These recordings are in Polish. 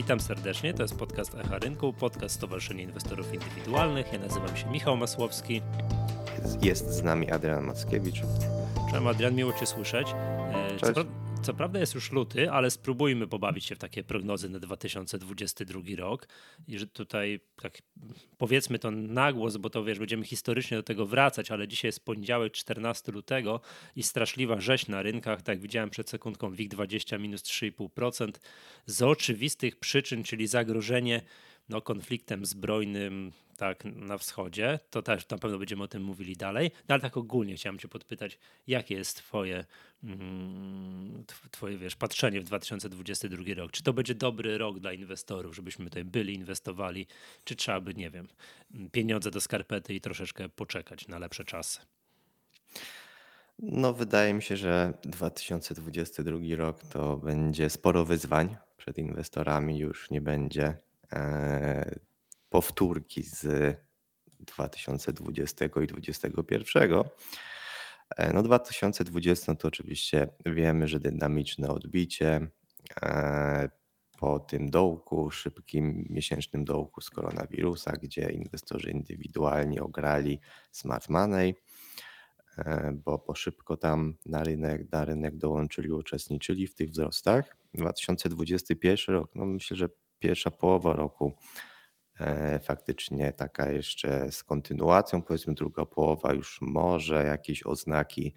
Witam serdecznie, to jest podcast Echa Rynku, podcast Stowarzyszenia Inwestorów Indywidualnych. Ja nazywam się Michał Masłowski. Jest z nami Adrian Mackiewicz. Cześć Adrian, miło Cię słyszeć. E, Cześć. Co, co prawda jest już luty, ale spróbujmy pobawić się w takie prognozy na 2022 rok. I że tutaj tak powiedzmy to na głos, bo to wiesz, będziemy historycznie do tego wracać, ale dzisiaj jest poniedziałek 14 lutego i straszliwa rzeź na rynkach. Tak widziałem przed sekundką WIG20 minus 3,5% z oczywistych przyczyn, czyli zagrożenie no, konfliktem zbrojnym tak, na wschodzie, to też na pewno będziemy o tym mówili dalej, no, ale tak ogólnie chciałem cię podpytać, jakie jest twoje, mm, twoje wiesz, patrzenie w 2022 rok? Czy to będzie dobry rok dla inwestorów, żebyśmy tutaj byli, inwestowali, czy trzeba by, nie wiem, pieniądze do skarpety i troszeczkę poczekać na lepsze czasy? No, wydaje mi się, że 2022 rok to będzie sporo wyzwań przed inwestorami. Już nie będzie e, powtórki z 2020 i 2021. E, no 2020 to oczywiście wiemy, że dynamiczne odbicie e, po tym dołku, szybkim miesięcznym dołku z koronawirusa, gdzie inwestorzy indywidualni ograli smart money, e, bo, bo szybko tam na rynek, na rynek dołączyli, uczestniczyli w tych wzrostach. 2021 rok, no myślę, że pierwsza połowa roku faktycznie taka jeszcze z kontynuacją, powiedzmy druga połowa już może jakieś oznaki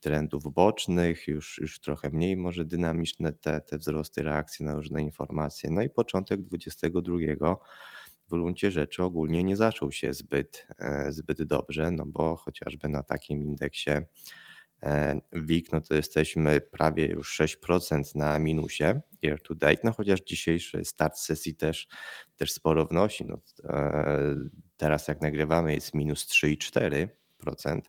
trendów bocznych, już, już trochę mniej może dynamiczne te, te wzrosty reakcji na różne informacje. No i początek 22 w gruncie rzeczy ogólnie nie zaczął się zbyt, e, zbyt dobrze, no bo chociażby na takim indeksie E, WIG, no to jesteśmy prawie już 6% na minusie year to date, no chociaż dzisiejszy start sesji też, też sporo wnosi. No, e, teraz jak nagrywamy jest minus 3,4%.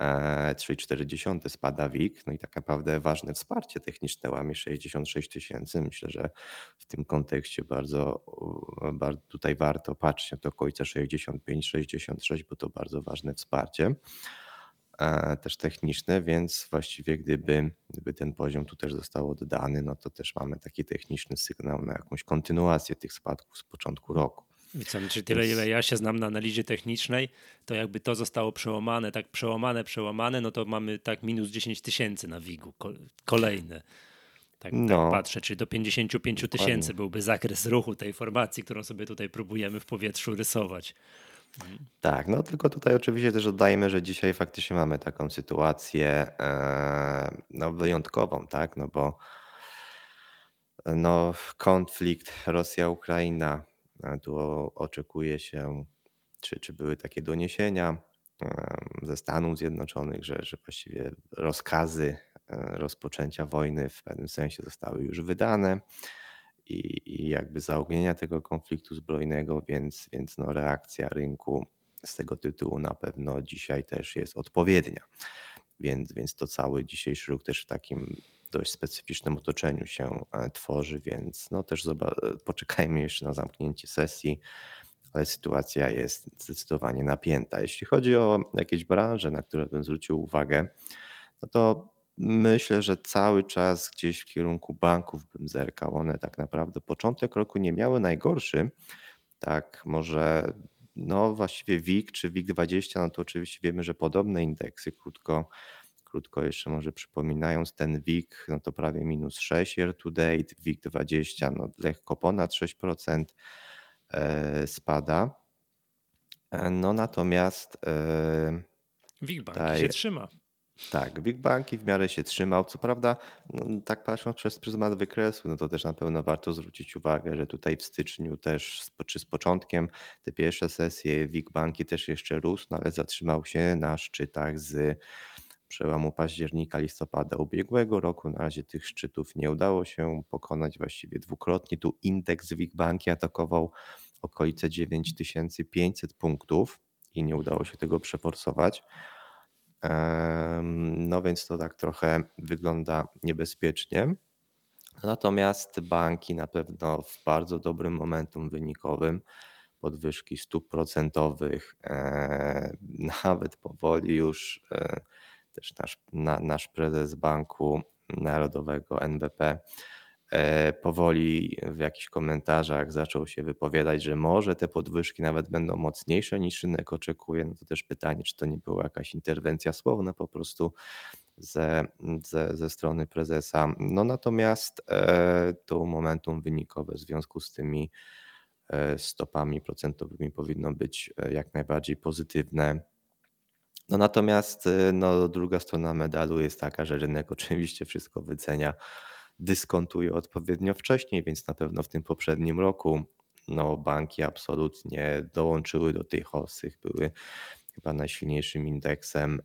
3,4 e, spada WIG, no i tak naprawdę ważne wsparcie techniczne łamie 66 tysięcy. Myślę, że w tym kontekście bardzo, bardzo tutaj warto patrzeć na to końca 65-66, bo to bardzo ważne wsparcie. E, też techniczne, więc właściwie gdyby, gdyby ten poziom tu też został oddany, no to też mamy taki techniczny sygnał na jakąś kontynuację tych spadków z początku roku. I co, czy tyle, ile ja się znam na analizie technicznej, to jakby to zostało przełamane, tak przełamane, przełamane, no to mamy tak minus 10 tysięcy na WIG-u, kolejne. Tak, tak no, tak patrzę, czyli do 55 tysięcy byłby zakres ruchu tej formacji, którą sobie tutaj próbujemy w powietrzu rysować. Tak, no tylko tutaj oczywiście też dodajmy, że dzisiaj faktycznie mamy taką sytuację e, no, wyjątkową, tak? No bo no, konflikt Rosja-Ukraina, tu oczekuje się, czy, czy były takie doniesienia ze Stanów Zjednoczonych, że, że właściwie rozkazy e, rozpoczęcia wojny w pewnym sensie zostały już wydane i, i jakby zaognienia tego konfliktu zbrojnego, więc, więc no reakcja rynku z tego tytułu na pewno dzisiaj też jest odpowiednia. Więc, więc to cały dzisiejszy ruch też w takim dość specyficznym otoczeniu się e, tworzy, więc no też poczekajmy jeszcze na zamknięcie sesji, ale sytuacja jest zdecydowanie napięta. Jeśli chodzi o jakieś branże, na które bym zwrócił uwagę, no to Myślę, że cały czas gdzieś w kierunku banków bym zerkał. One tak naprawdę początek roku nie miały najgorszy. Tak, może no właściwie WIG czy WIG20, no to oczywiście wiemy, że podobne indeksy, krótko, krótko jeszcze może przypominając, ten WIG, no to prawie minus 6 year to date, WIG20 no lekko ponad 6% e, spada. E, no natomiast e, WIG bank się trzyma. Tak, Big Banki w miarę się trzymał. Co prawda, no, tak patrząc przez pryzmat wykresu, no to też na pewno warto zwrócić uwagę, że tutaj w styczniu też, czy z początkiem, te pierwsze sesje Big Banki też jeszcze rósł, no ale zatrzymał się na szczytach z przełamu października, listopada ubiegłego roku. Na razie tych szczytów nie udało się pokonać właściwie dwukrotnie. Tu indeks WIG Banki atakował okolice 9500 punktów i nie udało się tego przeforsować. No więc to tak trochę wygląda niebezpiecznie. Natomiast banki na pewno w bardzo dobrym momentum wynikowym, podwyżki stóp procentowych, e, nawet powoli już e, też nasz, na, nasz prezes Banku Narodowego NBP powoli w jakichś komentarzach zaczął się wypowiadać, że może te podwyżki nawet będą mocniejsze niż rynek oczekuje, no to też pytanie, czy to nie była jakaś interwencja słowna po prostu ze, ze, ze strony prezesa. No natomiast e, to momentum wynikowe w związku z tymi e, stopami procentowymi powinno być e, jak najbardziej pozytywne. No natomiast no, druga strona medalu jest taka, że rynek oczywiście wszystko wycenia, dyskontuje odpowiednio wcześniej, więc na pewno w tym poprzednim roku no, banki absolutnie dołączyły do tej hossy, były chyba najsilniejszym indeksem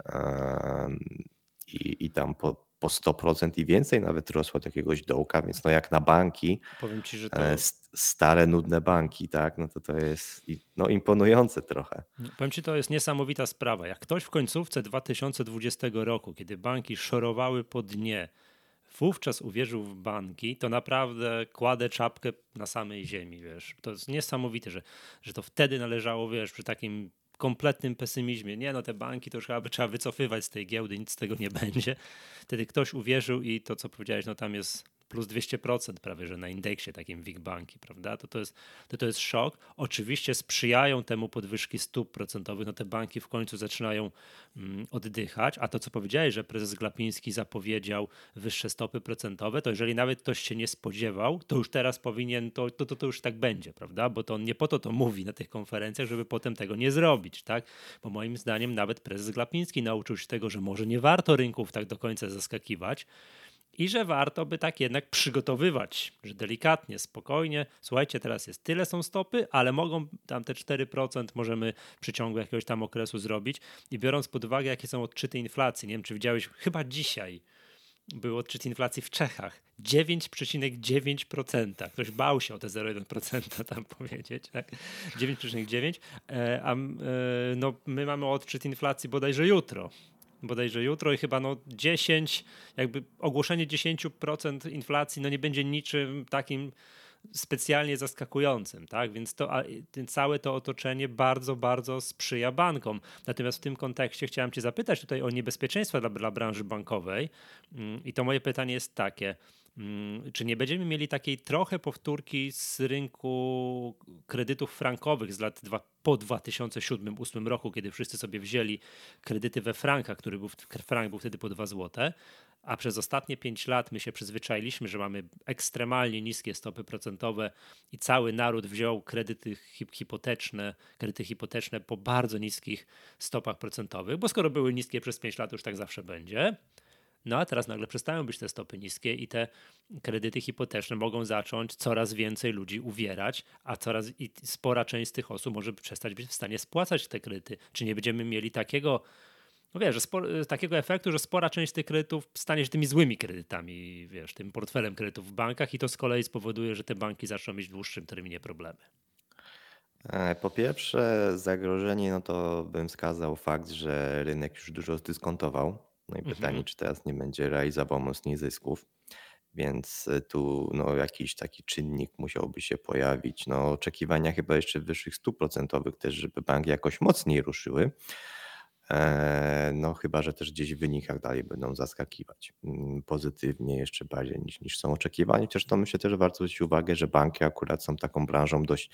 i, i tam po, po 100% i więcej nawet rosło do jakiegoś dołka, więc no jak na banki, Powiem ci, że to... E, stare, nudne banki, tak, no to to jest no, imponujące trochę. No, powiem ci, to jest niesamowita sprawa. Jak ktoś w końcówce 2020 roku, kiedy banki szorowały po dnie, wówczas uwierzył w banki, to naprawdę kładę czapkę na samej ziemi, wiesz. To jest niesamowite, że, że to wtedy należało, wiesz, przy takim kompletnym pesymizmie. Nie, no te banki to już chyba trzeba wycofywać z tej giełdy, nic z tego nie będzie. Wtedy ktoś uwierzył i to, co powiedziałeś, no tam jest plus 200% prawie, że na indeksie takim WIG banki, prawda? To to jest, to to jest szok. Oczywiście sprzyjają temu podwyżki stóp procentowych, no te banki w końcu zaczynają mm, oddychać, a to co powiedziałeś, że prezes Glapiński zapowiedział wyższe stopy procentowe, to jeżeli nawet ktoś się nie spodziewał, to już teraz powinien, to, to, to, to już tak będzie, prawda? Bo to on nie po to to mówi na tych konferencjach, żeby potem tego nie zrobić, tak? Bo moim zdaniem nawet prezes Glapiński nauczył się tego, że może nie warto rynków tak do końca zaskakiwać, i że warto by tak jednak przygotowywać, że delikatnie, spokojnie. Słuchajcie, teraz jest tyle są stopy, ale mogą tam te 4% możemy w przeciągu jakiegoś tam okresu zrobić. I biorąc pod uwagę, jakie są odczyty inflacji, nie wiem, czy widziałeś, chyba dzisiaj był odczyt inflacji w Czechach 9,9%. Ktoś bał się o te 0,1% tam powiedzieć. Tak? 9,9%. E, a e, no, my mamy odczyt inflacji bodajże jutro bodajże jutro i chyba no 10, jakby ogłoszenie 10% inflacji no nie będzie niczym takim specjalnie zaskakującym, tak? Więc to całe to otoczenie bardzo, bardzo sprzyja bankom. Natomiast w tym kontekście chciałem Cię zapytać tutaj o niebezpieczeństwa dla, dla branży bankowej. Mm, I to moje pytanie jest takie. Mm, czy nie będziemy mieli takiej trochę powtórki z rynku kredytów frankowych z lat dwa, po 2007-2008 roku, kiedy wszyscy sobie wzięli kredyty we frankach, który był, frank był wtedy po 2 złote, a przez ostatnie 5 lat my się przyzwyczailiśmy, że mamy ekstremalnie niskie stopy procentowe i cały naród wziął kredyty hipoteczne, kredyty hipoteczne po bardzo niskich stopach procentowych, bo skoro były niskie przez 5 lat, już tak zawsze będzie no a teraz nagle przestają być te stopy niskie i te kredyty hipoteczne mogą zacząć coraz więcej ludzi uwierać, a coraz i spora część z tych osób może przestać być w stanie spłacać te kredyty. Czy nie będziemy mieli takiego, no wiesz, takiego efektu, że spora część tych kredytów stanie się tymi złymi kredytami, wiesz, tym portfelem kredytów w bankach i to z kolei spowoduje, że te banki zaczną mieć w dłuższym terminie problemy. E, po pierwsze, zagrożenie, no to bym wskazał fakt, że rynek już dużo zdyskontował no i pytanie, Mhm. czy teraz nie będzie realizował mocniej zysków. Więc y, tu no, jakiś taki czynnik musiałby się pojawić. No, oczekiwania chyba jeszcze wyższych stóp procentowych też, żeby banki jakoś mocniej ruszyły. E, no chyba, że też gdzieś w wynikach dalej będą zaskakiwać mm, pozytywnie jeszcze bardziej niż, niż są oczekiwania. Chociaż to myślę też warto zwrócić uwagę, że banki akurat są taką branżą dość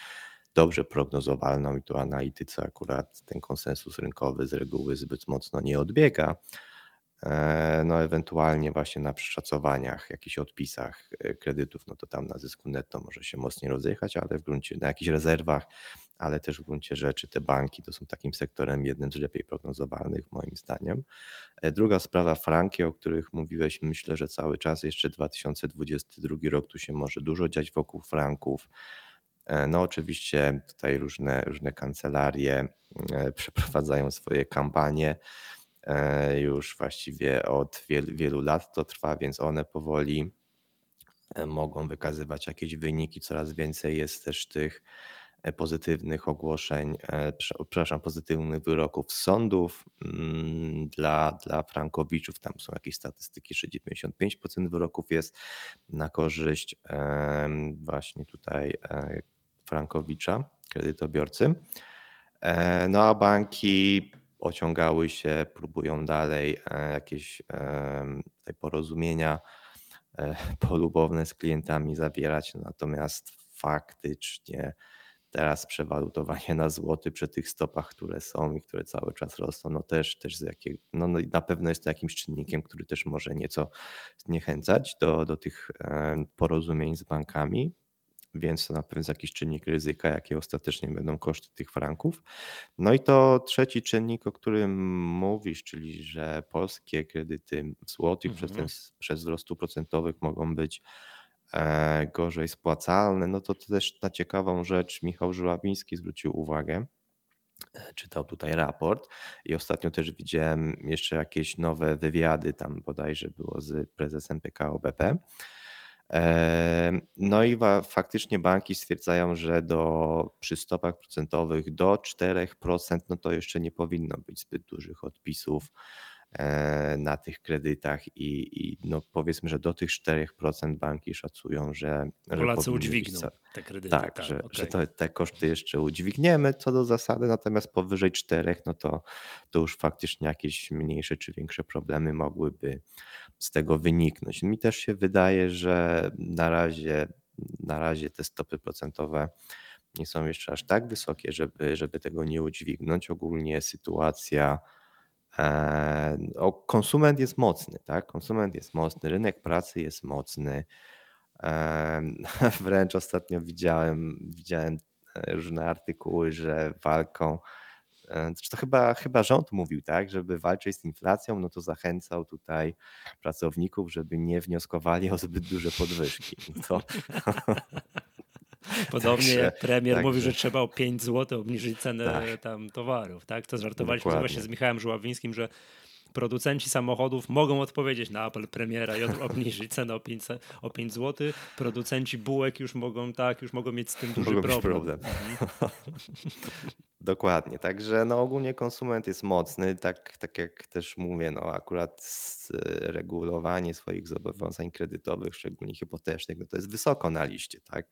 dobrze prognozowalną i tu analitycy akurat ten konsensus rynkowy z reguły zbyt mocno nie odbiega. E, no ewentualnie właśnie na przeszacowaniach, jakichś odpisach e, kredytów, no to tam na zysku netto może się mocniej rozjechać, ale w gruncie, na jakichś rezerwach, ale też w gruncie rzeczy te banki to są takim sektorem jednym z lepiej prognozowalnych moim zdaniem. E, druga sprawa, franki, o których mówiłeś, myślę, że cały czas jeszcze 2022 rok tu się może dużo dziać wokół franków. No oczywiście tutaj różne, różne kancelarie przeprowadzają swoje kampanie. E, już właściwie od wielu, wielu lat to trwa, więc one powoli e, mogą wykazywać jakieś wyniki. Coraz więcej jest też tych e, pozytywnych ogłoszeń, przepraszam, pozytywnych wyroków sądów mm, dla, dla frankowiczów. Tam są jakieś statystyki, że 95% wyroków jest na korzyść właśnie tutaj frankowicza, kredytobiorcy. No a banki ociągały się, próbują dalej e, jakieś porozumienia polubowne z klientami zawierać, natomiast faktycznie teraz przewalutowanie na złoty przy tych stopach, które są i które cały czas rosną, no też, też z jakiego, no, no na pewno jest to jakimś czynnikiem, który też może nieco zniechęcać do, do tych porozumień z bankami więc to na pewno jest jakiś czynnik ryzyka, jakie ostatecznie będą koszty tych franków. No i to trzeci czynnik, o którym mówisz, czyli że polskie kredyty w złotych mhm. przez, ten, przez wzrost procentowych mogą być e, gorzej spłacalne, no to, to też na ciekawą rzecz Michał Żurawiński zwrócił uwagę, e, czytał tutaj raport i ostatnio też widziałem jeszcze jakieś nowe wywiady, tam bodajże było z prezesem PKO BP, no i faktycznie banki stwierdzają, że do, przy stopach procentowych do 4% no to jeszcze nie powinno być zbyt dużych odpisów e, na tych kredytach i, i no powiedzmy, że do tych 4% banki szacują, że. Polacy udźwigną te kredyty. Tak, tak że, okay. że to, te koszty jeszcze udźwigniemy co do zasady, natomiast powyżej 4, no to, to już faktycznie jakieś mniejsze czy większe problemy mogłyby z tego wyniknąć. Mi też się wydaje, że na razie, na razie te stopy procentowe nie są jeszcze aż tak wysokie, żeby, żeby tego nie udźwignąć. Ogólnie sytuacja. E, o, konsument jest mocny, tak? Konsument jest mocny, rynek pracy jest mocny. E, wręcz ostatnio widziałem, widziałem różne artykuły, że walką Zresztą to chyba, chyba rząd mówił, tak, żeby walczyć z inflacją, no to zachęcał tutaj pracowników, żeby nie wnioskowali o zbyt duże podwyżki. To... Podobnie także, jak premier także... mówił, że trzeba o 5 zł obniżyć cenę tak. tam towarów, tak? To żartowaliśmy Dokładnie. właśnie z Michałem Żuławińskim, że producenci samochodów mogą odpowiedzieć na apel premiera i obniżyć cenę o 5, o 5 zł. Producenci bułek już mogą tak, już mogą mieć z tym duży mogą problem. Mhm. Dokładnie, także no ogólnie konsument jest mocny, tak, tak jak też mówię, no akurat regulowanie swoich zobowiązań kredytowych, szczególnie hipotecznych, no to jest wysoko na liście, tak?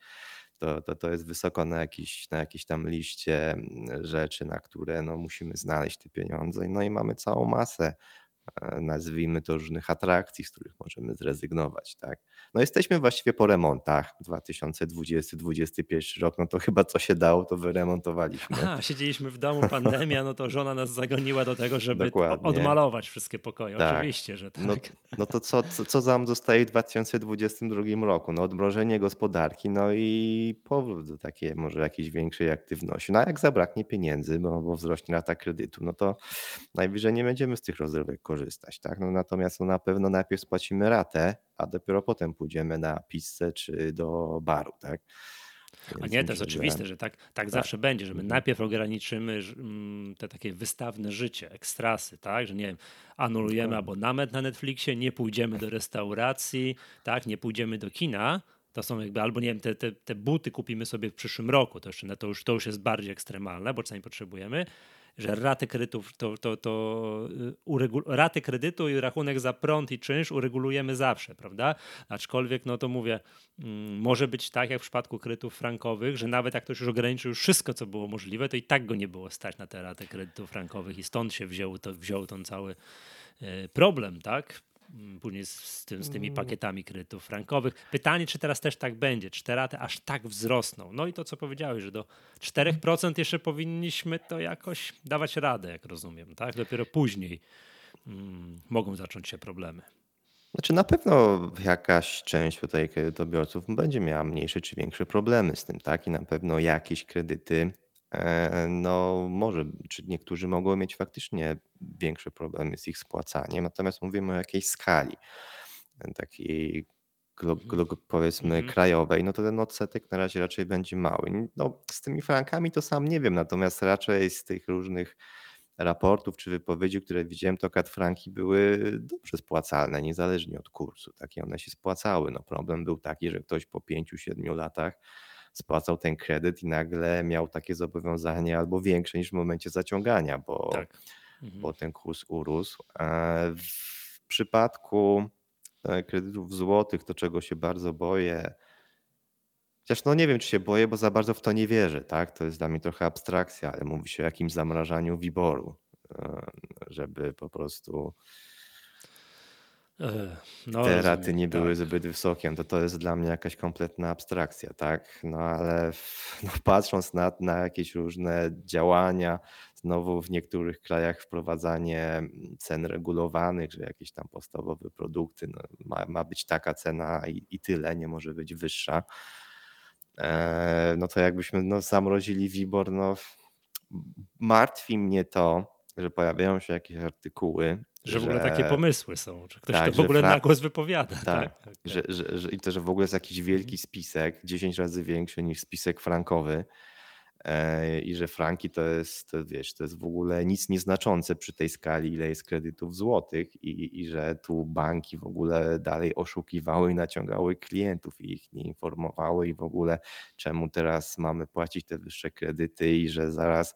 To, to, to jest wysoko na jakiś, na jakiejś tam liście mm, rzeczy, na które no musimy znaleźć te pieniądze, no i mamy całą masę nazwijmy to różnych atrakcji, z których możemy zrezygnować. Tak? No jesteśmy właściwie po remontach. 2020-2021 rok, no to chyba co się dało, to wyremontowaliśmy. A, siedzieliśmy w domu, pandemia, no to żona nas zagoniła do tego, żeby Dokładnie. odmalować wszystkie pokoje. Tak. Oczywiście, że no, tak. No, no to co, co, co nam zostaje w 2022 roku? No odmrożenie gospodarki, no i powrót do takiej może jakiejś większej aktywności. No a jak zabraknie pieniędzy, bo, bo wzrośnie rata kredytu, no to najwyżej nie będziemy z tych rozrywek korzystać. Tak? No natomiast no na pewno najpierw spłacimy ratę, a dopiero potem pójdziemy na pizzę czy do baru. Tak? Więc a nie, to jest oczywiste, że tak, tak, tak, zawsze będzie, że my mhm. najpierw ograniczymy mm, te takie wystawne życie, ekstrasy, tak, że nie wiem, anulujemy abonament na Netflixie, nie pójdziemy do restauracji, tak, nie pójdziemy do kina, to są jakby, albo nie wiem, te, te, te buty kupimy sobie w przyszłym roku, to, jeszcze, to, już, to już jest bardziej ekstremalne, bo czasami potrzebujemy, że raty kredytów, to, to, to y, raty kredytu i rachunek za prąd i czynsz uregulujemy zawsze, prawda? Aczkolwiek, no to mówię, mm, może być tak jak w przypadku kredytów frankowych, że nawet jak ktoś już ograniczył wszystko, co było możliwe, to i tak go nie było stać na te raty kredytów frankowych i stąd się wziął, to, wziął ten cały y, problem, tak? Mm, później z, z, tym, z tymi mm. pakietami kredytów frankowych. Pytanie, czy teraz też tak będzie, czy te raty aż tak wzrosną. No i to, co powiedziałeś, że do 4% jeszcze powinniśmy to jakoś dawać radę, jak rozumiem, tak? Dopiero później mm, mogą zacząć się problemy. Znaczy na pewno jakaś część tutaj kredytobiorców będzie miała mniejsze czy większe problemy z tym, tak? I na pewno jakieś kredyty no może, czy niektórzy mogą mieć faktycznie większe problemy z ich spłacaniem, natomiast mówimy o jakiejś skali e, takiej mhm. powiedzmy mhm. krajowej, no to ten odsetek na razie raczej będzie mały. No, z tymi frankami to sam nie wiem, natomiast raczej z tych różnych raportów czy wypowiedzi, które widziałem, to kat franki były dobrze spłacalne, niezależnie od kursu. Takie one się spłacały. No problem był taki, że ktoś po 5-7 latach spłacał ten kredyt i nagle miał takie zobowiązanie albo większe niż w momencie zaciągania, bo, tak. mhm. bo ten kurs urósł. W przypadku e, kredytów złotych, to czego się bardzo boję, Chociaż no nie wiem, czy się boję, bo za bardzo w to nie wierzę, tak? To jest dla mnie trochę abstrakcja, ale mówi się o jakimś zamrażaniu wiboru, żeby po prostu no, te raty nie były tak. zbyt wysokie, to to jest dla mnie jakaś kompletna abstrakcja, tak? No ale no, patrząc na, na jakieś różne działania, znowu w niektórych krajach wprowadzanie cen regulowanych, że jakieś tam podstawowe produkty, no, ma, ma być taka cena i, i tyle, nie może być wyższa. E, no to jakbyśmy no, zamrozili WIBOR, no martwi mnie to, że pojawiają się jakieś artykuły, że, że w ogóle takie pomysły są, że ktoś tak, to w ogóle na głos wypowiada. Tak, tak, tak. Że, że, że, i to, że w ogóle jest jakiś wielki spisek, 10 razy większy niż spisek frankowy e, i że franki to jest, to wiesz, to jest w ogóle nic nieznaczące przy tej skali, ile jest kredytów złotych i, i że tu banki w ogóle dalej oszukiwały i naciągały klientów i ich nie informowały i w ogóle czemu teraz mamy płacić te wyższe kredyty i że zaraz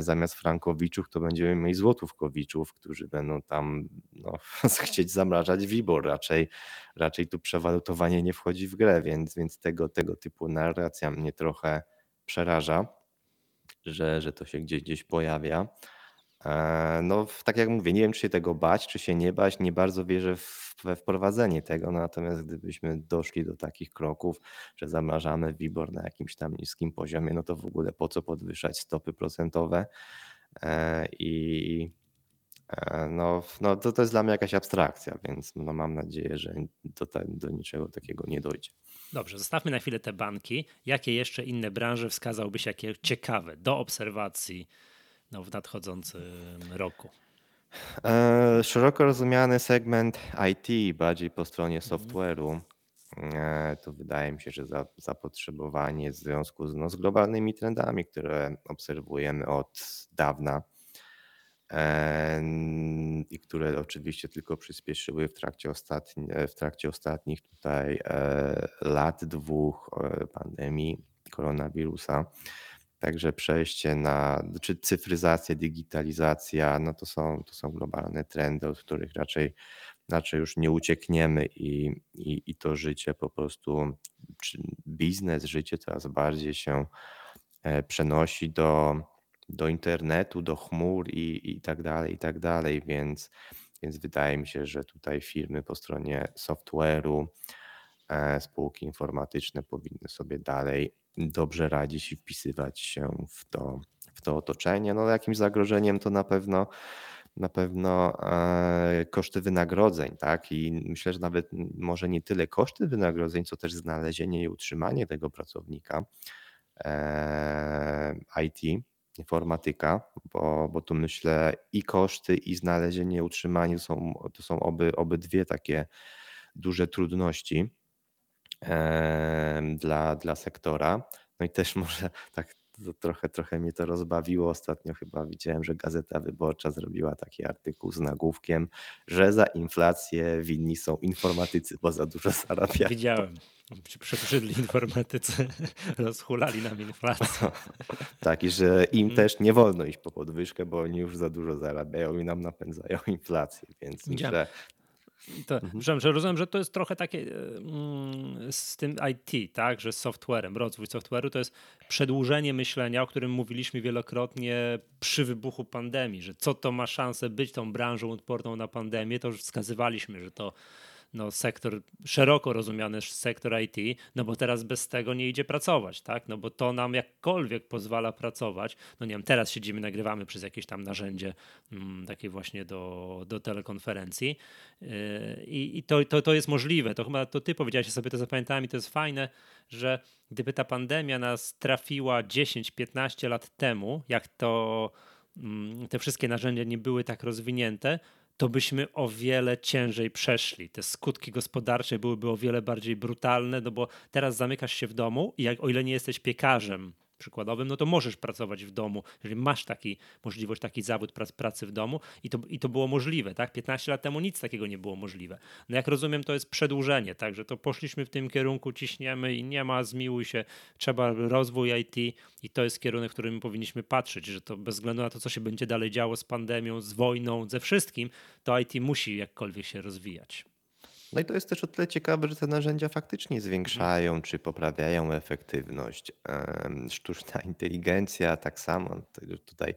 zamiast frankowiczów to będziemy mieli złotówkowiczów, którzy będą tam no, chcieć zamrażać WIBOR. Raczej, raczej tu przewalutowanie nie wchodzi w grę, więc, więc tego, tego typu narracja mnie trochę przeraża, że, że to się gdzieś, gdzieś pojawia. E, no, tak jak mówię, nie wiem, czy się tego bać, czy się nie bać. Nie bardzo wierzę we wprowadzenie tego, natomiast gdybyśmy doszli do takich kroków, że zamrażamy WIBOR na jakimś tam niskim poziomie, no to w ogóle po co podwyższać stopy procentowe? E, I e, no, no to, to jest dla mnie jakaś abstrakcja, więc no mam nadzieję, że do, do niczego takiego nie dojdzie. Dobrze, zostawmy na chwilę te banki. Jakie jeszcze inne branże wskazałbyś, jakie ciekawe do obserwacji? No, w nadchodzącym roku? E, szeroko rozumiany segment IT, bardziej po stronie mhm. software'u. E, to wydaje mi się, że za, zapotrzebowanie w związku z, no, z globalnymi trendami, które obserwujemy od dawna e, i które oczywiście tylko przyspieszyły w trakcie, ostatni, w trakcie ostatnich tutaj lat, dwóch pandemii koronawirusa. Także przejście na, czy cyfryzacja, digitalizacja, no to są, to są globalne trendy, od których raczej, raczej już nie uciekniemy i, i, i to życie po prostu, biznes, życie coraz bardziej się e, przenosi do, do internetu, do chmur i, i tak dalej, i tak dalej, więc, więc wydaje mi się, że tutaj firmy po stronie software'u, e, spółki informatyczne powinny sobie dalej dobrze radzić i wpisywać się w to, w to otoczenie. No jakimś zagrożeniem to na pewno na pewno e, koszty wynagrodzeń, tak? I myślę, że nawet może nie tyle koszty wynagrodzeń, co też znalezienie i utrzymanie tego pracownika e, IT, informatyka, bo, bo tu myślę i koszty, i znalezienie, utrzymanie są, to są oby, obydwie takie duże trudności dla, dla sektora. No i też może tak trochę, trochę mnie to rozbawiło. Ostatnio chyba widziałem, że Gazeta Wyborcza zrobiła taki artykuł z nagłówkiem, że za inflację winni są informatycy, bo za dużo zarabiają. Widziałem. Przybrzydli informatycy, rozhulali nam inflację. tak, i że im hmm. też nie wolno iść po podwyżkę, bo oni już za dużo zarabiają i nam napędzają inflację, więc myślę, to, mhm. że rozumiem, że to jest trochę takie mm, z tym IT, tak, że z softwarem, rozwój software'u to jest przedłużenie myślenia, o którym mówiliśmy wielokrotnie przy wybuchu pandemii, że co to ma szansę być tą branżą odporną na pandemię, to już wskazywaliśmy, że to no, sektor, szeroko rozumiany sektor IT, no bo teraz bez tego nie idzie pracować, tak? No bo to nam jakkolwiek pozwala pracować. No nie wiem, teraz siedzimy, nagrywamy przez jakieś tam narzędzie mm, takie właśnie do, do telekonferencji yy, i to, to, to jest możliwe. To chyba to ty powiedziałeś, sobie to zapamiętałem i to jest fajne, że gdyby ta pandemia nas trafiła 10-15 lat temu, jak to mm, te wszystkie narzędzia nie były tak rozwinięte, to byśmy o wiele ciężej przeszli. Te skutki gospodarcze byłyby o wiele bardziej brutalne, no bo teraz zamykasz się w domu i jak, o ile nie jesteś piekarzem, przykładowym, no to możesz pracować w domu, jeżeli masz taki, możliwość, taki zawód pracy w domu i to, i to było możliwe, tak? 15 lat temu nic takiego nie było możliwe. No jak rozumiem, to jest przedłużenie, także to poszliśmy w tym kierunku, ciśniemy i nie ma, zmiłuj się, trzeba rozwój IT i to jest kierunek, w którym powinniśmy patrzeć, że to bez względu na to, co się będzie dalej działo z pandemią, z wojną, ze wszystkim, to IT musi jakkolwiek się rozwijać. No i to jest też o tyle ciekawe, że te narzędzia faktycznie Mhm. zwiększają czy poprawiają efektywność. Sztuczna inteligencja tak samo. Tutaj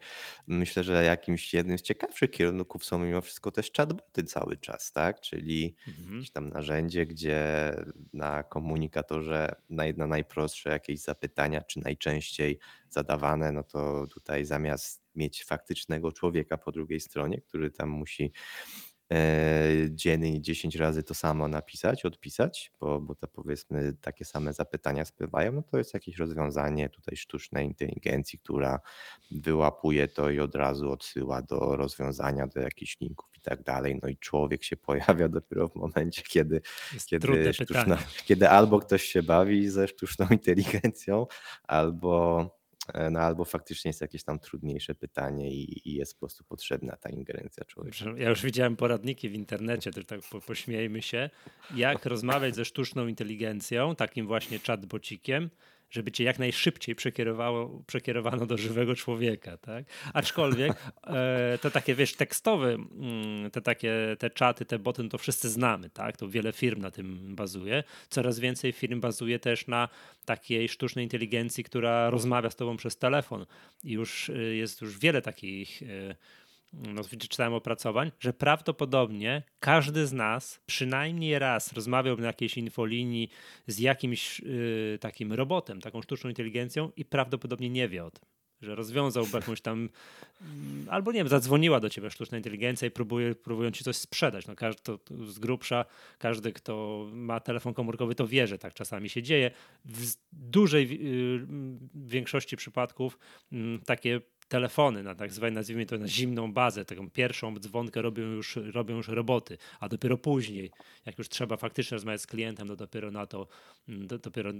myślę, że jakimś jednym z ciekawszych kierunków są mimo wszystko też chatboty cały czas, tak? Czyli Mhm. jakieś tam narzędzie, gdzie na komunikatorze na jedno najprostsze jakieś zapytania, czy najczęściej zadawane, no to tutaj zamiast mieć faktycznego człowieka po drugiej stronie, który tam musi dziennie 10 razy to samo napisać, odpisać, bo, bo to powiedzmy takie same zapytania spływają, no to jest jakieś rozwiązanie tutaj sztucznej inteligencji, która wyłapuje to i od razu odsyła do rozwiązania, do jakichś linków i tak dalej. No i człowiek się pojawia dopiero w momencie, kiedy, kiedy, sztuczna, kiedy albo ktoś się bawi ze sztuczną inteligencją, albo E, no albo faktycznie jest jakieś tam trudniejsze pytanie i, i jest po prostu potrzebna ta ingerencja człowieka. Ja już widziałem poradniki w internecie, też tak po, pośmiejmy się, jak rozmawiać ze sztuczną inteligencją, takim właśnie chatbocikiem, żeby cię jak najszybciej przekierowało, przekierowano do żywego człowieka, tak? Aczkolwiek e, to takie, wiesz, tekstowe, mm, te takie, te czaty, te boty, no to wszyscy znamy, tak? To wiele firm na tym bazuje. Coraz więcej firm bazuje też na takiej sztucznej inteligencji, która rozmawia z tobą przez telefon. I już y, jest już wiele takich y, no, czytałem opracowań, że prawdopodobnie każdy z nas przynajmniej raz rozmawiał na jakiejś infolinii z jakimś yy, takim robotem, taką sztuczną inteligencją i prawdopodobnie nie wie o tym. Że rozwiązałby jakąś tam, yy, albo nie wiem, zadzwoniła do ciebie sztuczna inteligencja i próbuje, próbują ci coś sprzedać. No, każdy, to, z grubsza, każdy, kto ma telefon komórkowy, to wie, że tak czasami się dzieje. W dużej yy, większości przypadków mm, takie telefony, na tak zwane, nazwijmy to na zimną bazę, taką pierwszą dzwonkę robią już, robią już roboty, a dopiero później, jak już trzeba faktycznie rozmawiać z klientem, to dopiero na to, mm, do, dopiero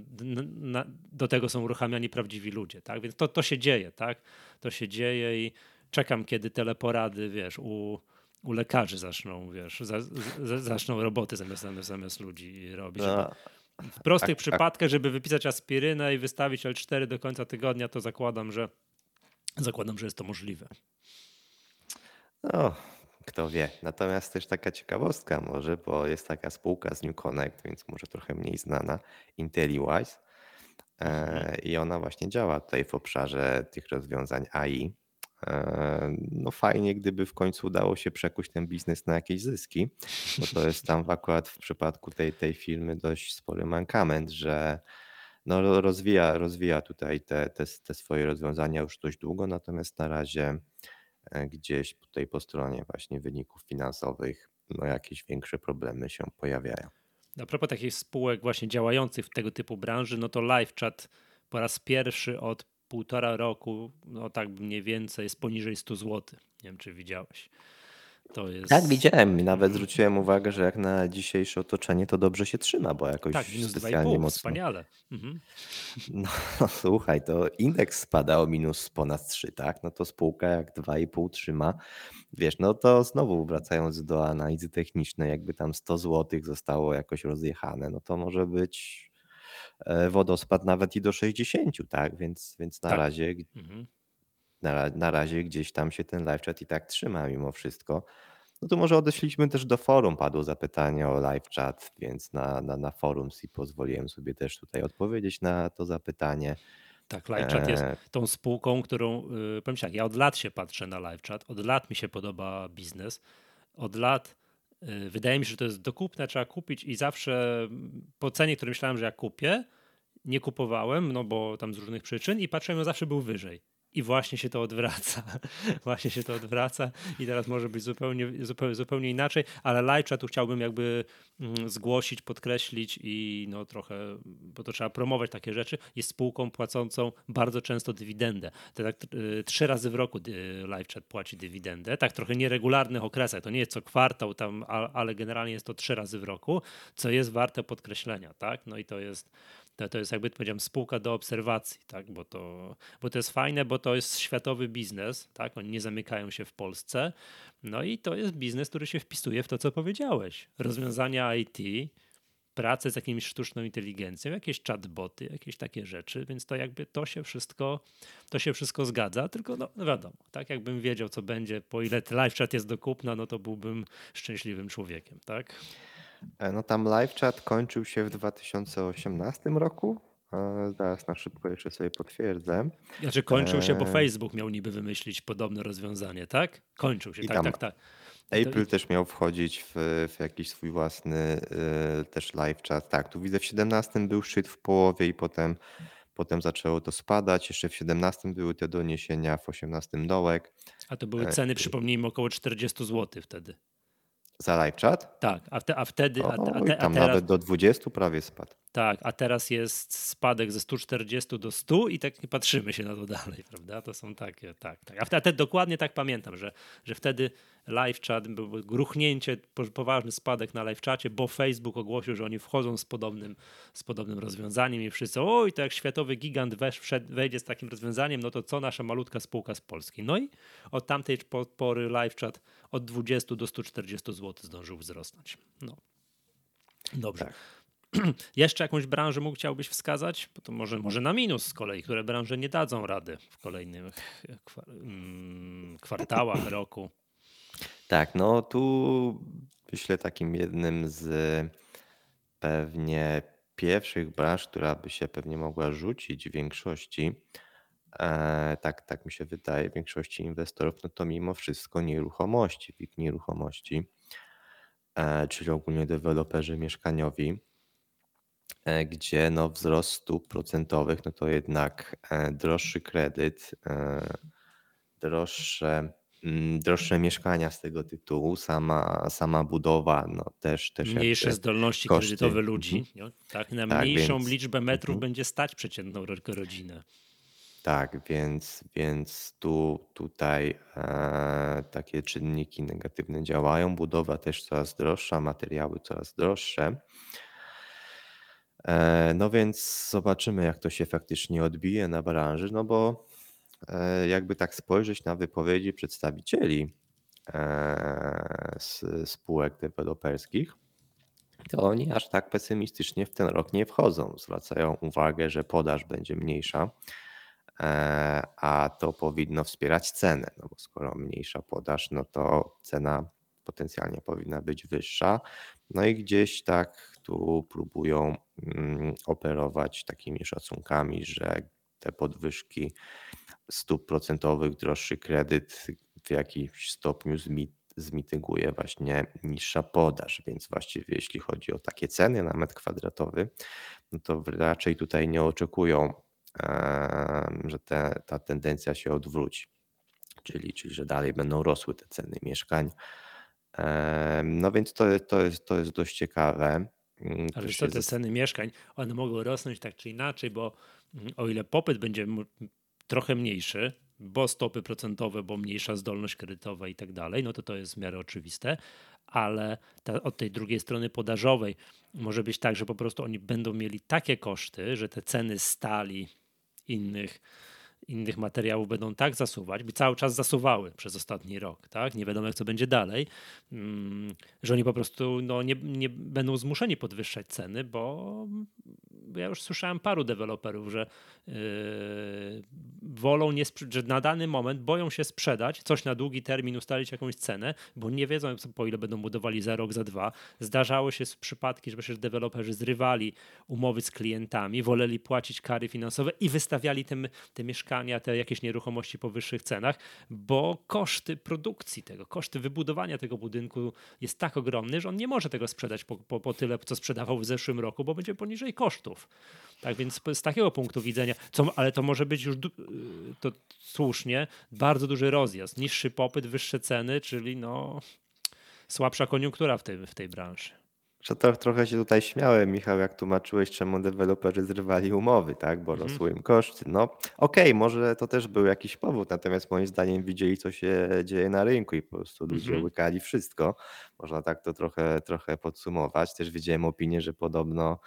na, do tego są uruchamiani prawdziwi ludzie, tak? Więc to, to się dzieje, tak? To się dzieje i czekam, kiedy teleporady, wiesz, u, u lekarzy zaczną, wiesz, za, zaczną roboty zamiast, zamiast ludzi robić. No. W prostych tak, przypadkach, żeby wypisać aspirynę i wystawić L4 do końca tygodnia, to zakładam, że Zakładam, że jest to możliwe. No, kto wie. Natomiast też taka ciekawostka może, bo jest taka spółka z New Connect, więc może trochę mniej znana, IntelliWise. E, mhm. I ona właśnie działa tutaj w obszarze tych rozwiązań AI. E, no fajnie, gdyby w końcu udało się przekuć ten biznes na jakieś zyski, bo to jest tam akurat w przypadku tej, tej firmy dość spory mankament, że no, rozwija, rozwija tutaj te, te, te swoje rozwiązania już dość długo, natomiast na razie e, gdzieś tutaj po stronie właśnie wyników finansowych no jakieś większe problemy się pojawiają. A propos takich spółek właśnie działających w tego typu branży, no to LiveChat po raz pierwszy od półtora roku, no tak mniej więcej jest poniżej 100 zł. Nie wiem, czy widziałeś. To jest... Tak, widziałem i nawet zwróciłem uwagę, że jak na dzisiejsze otoczenie to dobrze się trzyma, bo jakoś tak, specjalnie mocno. Wspaniale. Mhm. No, no, słuchaj, to indeks spada o minus ponad 3, tak? No to spółka jak 2,5 trzyma. Wiesz, no to znowu wracając do analizy technicznej, jakby tam 100 zł zostało jakoś rozjechane, no to może być e, wodospad nawet i do 60, tak? Więc, więc na tak. razie mhm na, na razie gdzieś tam się ten live chat i tak trzyma mimo wszystko. No to może odeszliśmy też do forum, padło zapytanie o live chat, więc na, na, na forum i pozwoliłem sobie też tutaj odpowiedzieć na to zapytanie. Tak, LiveChat jest e, tą spółką, którą, yy, powiem tak, ja od lat się patrzę na LiveChat, od lat mi się podoba biznes, od lat yy, wydaje mi się, że to jest dokupne, trzeba kupić i zawsze po cenie, której myślałem, że ja kupię, nie kupowałem, no bo tam z różnych przyczyn i patrzyłem, że zawsze był wyżej. I właśnie się to odwraca. właśnie się to odwraca i teraz może być zupełnie, zupełnie, zupełnie inaczej, ale Lajcza tu chciałbym jakby mm, zgłosić, podkreślić i no trochę, bo to trzeba promować takie rzeczy, jest spółką płacącą bardzo często dywidendę. To tak y, trzy razy w roku y, LiveChat płaci dywidendę, tak trochę nieregularnych okresach, to nie jest co kwartał tam, ale generalnie jest to trzy razy w roku, co jest warte podkreślenia, tak? No i to jest to, to jest jakby powiedziałem spółka do obserwacji, tak? bo, to, bo to jest fajne, bo to jest światowy biznes, tak? oni nie zamykają się w Polsce, no i to jest biznes, który się wpisuje w to, co powiedziałeś. Rozwiązania IT, pracę z jakimś sztuczną inteligencją, jakieś chatboty, jakieś takie rzeczy, więc to jakby to się wszystko, to się wszystko zgadza, tylko no, no wiadomo, tak jakbym wiedział, co będzie, po ile live chat jest do kupna, no to byłbym szczęśliwym człowiekiem, tak? E, no tam live chat kończył się w 2018 roku. E, zaraz na szybko jeszcze sobie potwierdzę. Znaczy kończył się, bo e, Facebook miał niby wymyślić podobne rozwiązanie, tak? Kończył się, I tak, tak, tak. April też miał wchodzić w, w, jakiś swój własny y, też live chat. Tak, tu widzę w 17 był szczyt w połowie i potem, potem zaczęło to spadać. Jeszcze w 17 były te doniesienia, w 18 dołek. A to były ceny, przypomnijmy, około 40 zł wtedy. Za live chat? Tak, a, a wtedy. O, a, a, te, a tam teraz, nawet do 20 prawie spadł. Tak, a teraz jest spadek ze 140 do 100 i tak nie patrzymy się na to dalej, prawda? To są takie, tak, tak. A wtedy dokładnie tak pamiętam, że, że wtedy live chat, był gruchnięcie, poważny spadek na live czacie, bo Facebook ogłosił, że oni wchodzą z podobnym, z podobnym rozwiązaniem i wszyscy, oj, to jak światowy gigant wejdzie z takim rozwiązaniem, no to co nasza malutka spółka z Polski? No i od tamtej pory live chat od 20 do 140 zł zdążył wzrosnąć. No. Dobrze. Tak. Jeszcze jakąś branżę mógł chciałbyś wskazać? Bo to może, może na minus z kolei, które branże nie dadzą rady w kolejnych mm, kwartałach roku. Tak, no tu myślę takim jednym z pewnie pierwszych branż, która by się pewnie mogła rzucić w większości, e, tak, tak mi się wydaje, w większości inwestorów, no to mimo wszystko nieruchomości, WIG nieruchomości, e, czyli ogólnie deweloperzy mieszkaniowi, e, gdzie no wzrost stóp procentowych, no to jednak e, droższy kredyt, e, droższe Mm, droższe mieszkania z tego tytułu, sama, sama budowa, no też. też Mniejsze zdolności koszty. kredytowe ludzi. Mhm. Tak, na tak, mniejszą więc, liczbę metrów mhm. będzie stać przeciętną rodzinę. Tak, więc, więc tu tutaj e, takie czynniki negatywne działają. Budowa też coraz droższa, materiały coraz droższe. E, no więc zobaczymy, jak to się faktycznie odbije na branży, no bo E, jakby tak spojrzeć na wypowiedzi przedstawicieli e, z spółek deweloperskich, to oni aż tak pesymistycznie w ten rok nie wchodzą. Zwracają uwagę, że podaż będzie mniejsza, e, a to powinno wspierać cenę, no bo skoro mniejsza podaż, no to cena potencjalnie powinna być wyższa. No i gdzieś tak tu próbują mm, operować takimi szacunkami, że te podwyżki stóp procentowych, droższy kredyt w jakimś stopniu zmityguje właśnie niższa podaż, więc właściwie jeśli chodzi o takie ceny na metr kwadratowy, no to raczej tutaj nie oczekują, że te, ta tendencja się odwróci, czyli, czyli że dalej będą rosły te ceny mieszkań. No więc to, to, jest, to jest dość ciekawe. Mm, Ale to te ceny mieszkań, one mogą rosnąć tak czy inaczej, bo mm, o ile popyt będzie trochę mniejszy, bo stopy procentowe, bo mniejsza zdolność kredytowa i tak dalej, no to to jest w miarę oczywiste, ale ta, od tej drugiej strony podażowej może być tak, że po prostu oni będą mieli takie koszty, że te ceny stali innych innych materiałów będą tak zasuwać, by cały czas zasuwały przez ostatni rok, tak? Nie wiadomo, jak co będzie dalej, mm, że oni po prostu no, nie, nie będą zmuszeni podwyższać ceny, bo ja już słyszałem paru deweloperów, że yy, wolą nie, że na dany moment boją się sprzedać, coś na długi termin ustalić jakąś cenę, bo nie wiedzą po ile będą budowali za rok, za dwa. Zdarzało się przypadki, że przecież deweloperzy zrywali umowy z klientami, woleli płacić kary finansowe i wystawiali te, te mieszkania, te jakieś nieruchomości po wyższych cenach, bo koszty produkcji tego, koszty wybudowania tego budynku jest tak ogromny, że on nie może tego sprzedać po, po, po tyle, co sprzedawał w zeszłym roku, bo będzie poniżej kosztów. Tak więc z takiego punktu widzenia, co, ale to może być już to słusznie bardzo duży rozjazd, niższy popyt, wyższe ceny, czyli no słabsza koniunktura w tej, w tej branży. Że to trochę się tutaj śmiałem, Michał, jak tłumaczyłeś, czemu deweloperzy zrywali umowy, tak? Bo mhm. rosły im koszty. No okej, okay, może to też był jakiś powód, natomiast moim zdaniem widzieli, co się dzieje na rynku i po prostu ludzie mhm. łykali wszystko. Można tak to trochę, trochę podsumować. Też widziałem opinię, że podobno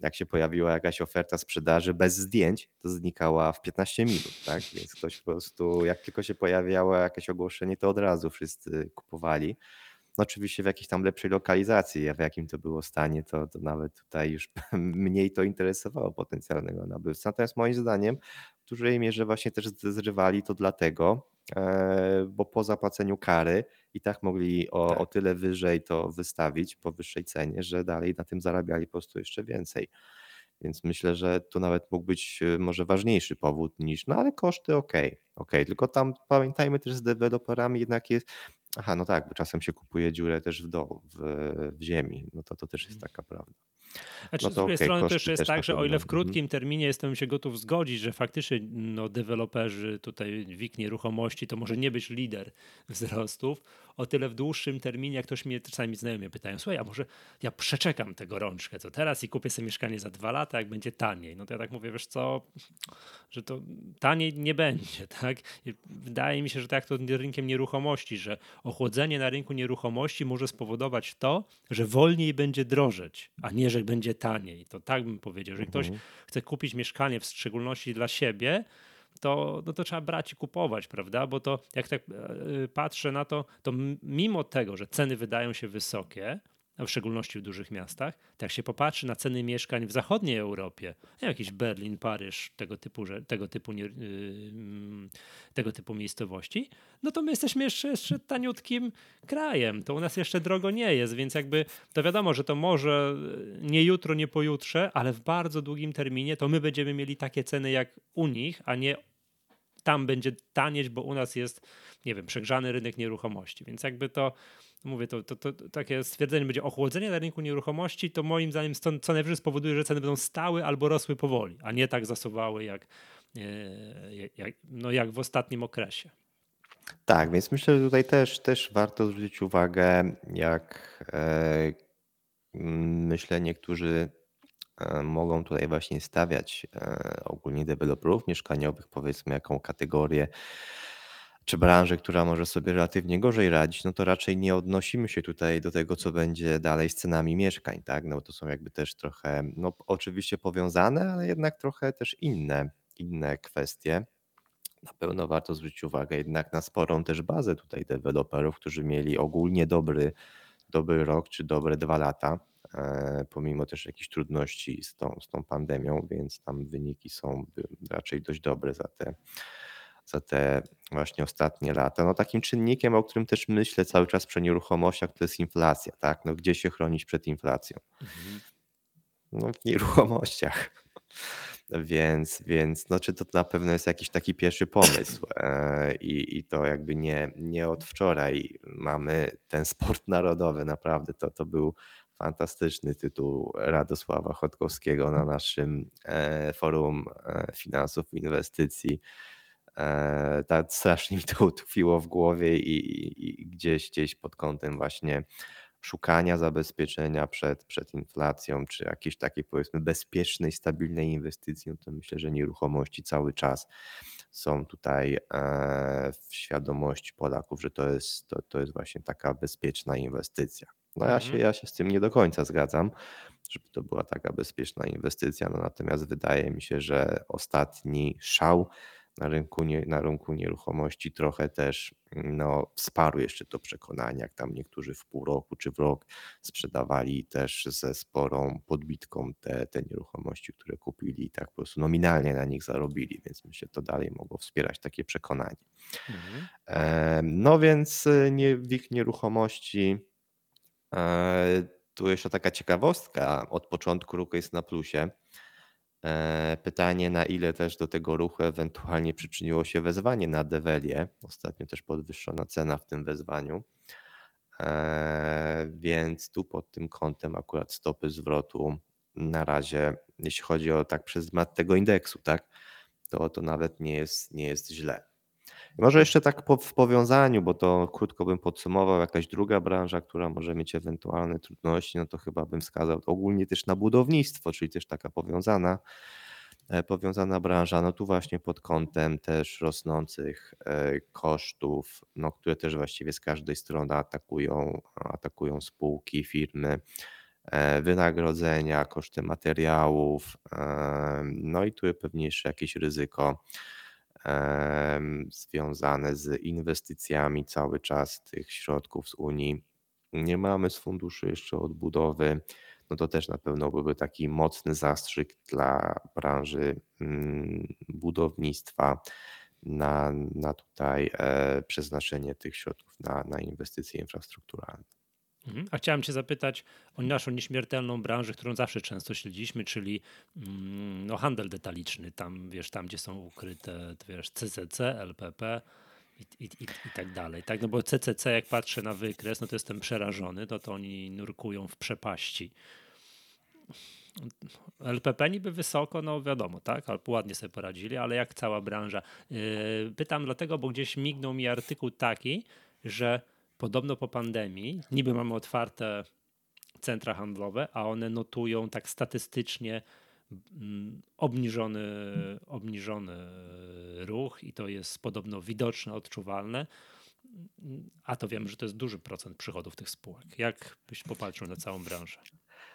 jak się pojawiła jakaś oferta sprzedaży bez zdjęć, to znikała w 15 minut, tak? Więc ktoś po prostu, jak tylko się pojawiało jakieś ogłoszenie, to od razu wszyscy kupowali. No oczywiście w jakiejś tam lepszej lokalizacji, a w jakim to było stanie, to, to nawet tutaj już mniej to interesowało potencjalnego nabywcę. Natomiast moim zdaniem w dużej mierze właśnie też zrywali to dlatego, e, bo po zapłaceniu kary i tak mogli o, Tak. o tyle wyżej to wystawić po wyższej cenie, że dalej na tym zarabiali po prostu jeszcze więcej. Więc myślę, że to nawet mógł być e, może ważniejszy powód niż, no ale koszty ok, ok. Tylko tam pamiętajmy też z deweloperami jednak jest, aha, no tak, bo czasem się kupuje dziurę też w dołu, w, w ziemi, no to to też jest taka prawda. Znaczy, No z drugiej okej, strony też jest też tak, że o ile w Mhm. krótkim terminie jestem się gotów zgodzić, że faktycznie no, deweloperzy, tutaj WIG nieruchomości to może nie być lider wzrostów, o tyle w dłuższym terminie, jak ktoś mnie czasami znajomi pytają, słuchaj, a może ja przeczekam tego rączkę, co teraz i kupię sobie mieszkanie za dwa lata, jak będzie taniej. No to ja tak mówię, wiesz co, że to taniej nie będzie, tak? I wydaje mi się, że tak to rynkiem nieruchomości, że ochłodzenie na rynku nieruchomości może spowodować to, że wolniej będzie drożeć, a nie, że będzie taniej. To tak bym powiedział, że ktoś Mhm. chce kupić mieszkanie w szczególności dla siebie, to, no to trzeba brać i kupować, prawda? Bo to jak tak e, patrzę na to, to mimo tego, że ceny wydają się wysokie, w szczególności w dużych miastach, to jak się popatrzy na ceny mieszkań w zachodniej Europie, jakiś Berlin, Paryż, tego typu, tego, typu yy, tego typu miejscowości, no to my jesteśmy jeszcze, jeszcze taniutkim krajem. To u nas jeszcze drogo nie jest, więc jakby to wiadomo, że to może nie jutro, nie pojutrze, ale w bardzo długim terminie to my będziemy mieli takie ceny jak u nich, a nie tam będzie tanieć, bo u nas jest, nie wiem, przegrzany rynek nieruchomości. Więc jakby to, mówię, to, to, to takie stwierdzenie będzie ochłodzenie na rynku nieruchomości, to moim zdaniem co, co najwyżej spowoduje, że ceny będą stały albo rosły powoli, a nie tak zasuwały jak, e, jak, no jak w ostatnim okresie. Tak, więc myślę, że tutaj też, też warto zwrócić uwagę, jak e, myślę, niektórzy e, mogą tutaj właśnie stawiać e, ogólnie deweloperów mieszkaniowych, powiedzmy, jaką kategorię czy branżę, która może sobie relatywnie gorzej radzić, no to raczej nie odnosimy się tutaj do tego, co będzie dalej z cenami mieszkań, tak? No bo to są jakby też trochę, no oczywiście powiązane, ale jednak trochę też inne, inne kwestie. Na pewno warto zwrócić uwagę jednak na sporą też bazę tutaj deweloperów, którzy mieli ogólnie dobry, dobry rok czy dobre dwa lata, e, pomimo też jakichś trudności z tą, z tą pandemią, więc tam wyniki są raczej dość dobre za te, za te właśnie ostatnie lata. No takim czynnikiem, o którym też myślę cały czas przy nieruchomościach, to jest inflacja, tak? No gdzie się chronić przed inflacją? No w nieruchomościach. Więc, więc no, czy to na pewno jest jakiś taki pierwszy pomysł e, i, i to jakby nie, nie od wczoraj mamy ten sport narodowy, naprawdę to, to był fantastyczny tytuł Radosława Chodkowskiego na naszym e, forum e, finansów i inwestycji. E, tak strasznie mi to utkwiło w głowie i, i, i gdzieś, gdzieś pod kątem właśnie szukania zabezpieczenia przed, przed inflacją, czy jakiejś takiej powiedzmy bezpiecznej, stabilnej inwestycji, no to myślę, że nieruchomości cały czas są tutaj e, w świadomości Polaków, że to jest, to, to jest właśnie taka bezpieczna inwestycja. No ja się, Mhm. ja się z tym nie do końca zgadzam, żeby to była taka bezpieczna inwestycja, no natomiast wydaje mi się, że ostatni szał na rynku, nie, na rynku nieruchomości trochę też no, wsparł jeszcze to przekonanie, jak tam niektórzy w pół roku czy w rok sprzedawali też ze sporą podbitką te, te nieruchomości, które kupili i tak po prostu nominalnie na nich zarobili, więc myślę, że to dalej mogło wspierać takie przekonanie. Mhm. E, No więc e, nie, WIG nieruchomości, e, tu jeszcze taka ciekawostka, od początku roku jest na plusie. E, Pytanie, na ile też do tego ruchu ewentualnie przyczyniło się wezwanie na Develię. Ostatnio też podwyższona cena w tym wezwaniu. E, Więc tu pod tym kątem akurat stopy zwrotu na razie, jeśli chodzi o tak pryzmat tego indeksu, tak, to, to nawet nie jest, nie jest źle. Może jeszcze tak po, w powiązaniu, bo to krótko bym podsumował, jakaś druga branża, która może mieć ewentualne trudności, no to chyba bym wskazał ogólnie też na budownictwo, czyli też taka powiązana, e, powiązana branża, no tu właśnie pod kątem też rosnących e, kosztów, no które też właściwie z każdej strony atakują, atakują spółki, firmy, e, wynagrodzenia, koszty materiałów, no i tu pewnie jeszcze jakieś ryzyko związane z inwestycjami cały czas tych środków z Unii. Nie mamy z funduszy jeszcze odbudowy. No to też na pewno byłby taki mocny zastrzyk dla branży mm, budownictwa. na, na tutaj e, przeznaczenie tych środków na, na inwestycje infrastrukturalne. Mhm. A chciałem Cię zapytać o naszą nieśmiertelną branżę, którą zawsze często śledziliśmy, czyli mm, no, handel detaliczny. Tam, wiesz, tam gdzie są ukryte wiesz, CCC, LPP i, i, i, i, tak dalej. Tak? No bo CCC, jak patrzę na wykres, no to jestem przerażony, to, to oni nurkują w przepaści. LPP niby wysoko, no wiadomo, tak, albo ładnie sobie poradzili, ale jak cała branża. Yy, pytam dlatego, bo gdzieś mignął mi artykuł taki, że podobno po pandemii niby mamy otwarte centra handlowe, a one notują tak statystycznie mm, obniżony, obniżony ruch i to jest podobno widoczne, odczuwalne. A to wiem, że to jest duży procent przychodów tych spółek. Jak byś popatrzył na całą branżę?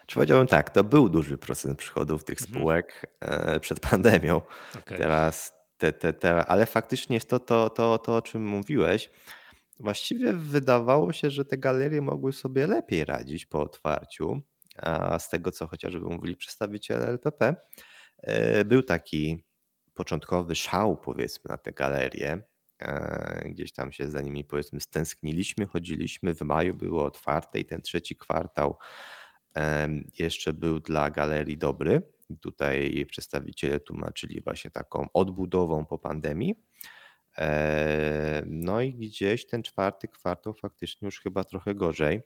Czy powiedziałbym tak, to był duży procent przychodów tych mhm. spółek mhm. przed pandemią. Okay. Teraz, te, te, te, ale faktycznie jest to, to, to, to, o czym mówiłeś. Właściwie wydawało się, że te galerie mogły sobie lepiej radzić po otwarciu. A z tego, co chociażby mówili przedstawiciele LPP, e, był taki początkowy szał, powiedzmy, na te galerie. E, gdzieś tam się za nimi, powiedzmy, stęskniliśmy, chodziliśmy. W maju było otwarte i ten trzeci kwartał jeszcze był dla galerii dobry. Tutaj przedstawiciele tłumaczyli właśnie taką odbudową po pandemii. No i gdzieś ten czwarty kwartał faktycznie już chyba trochę gorzej.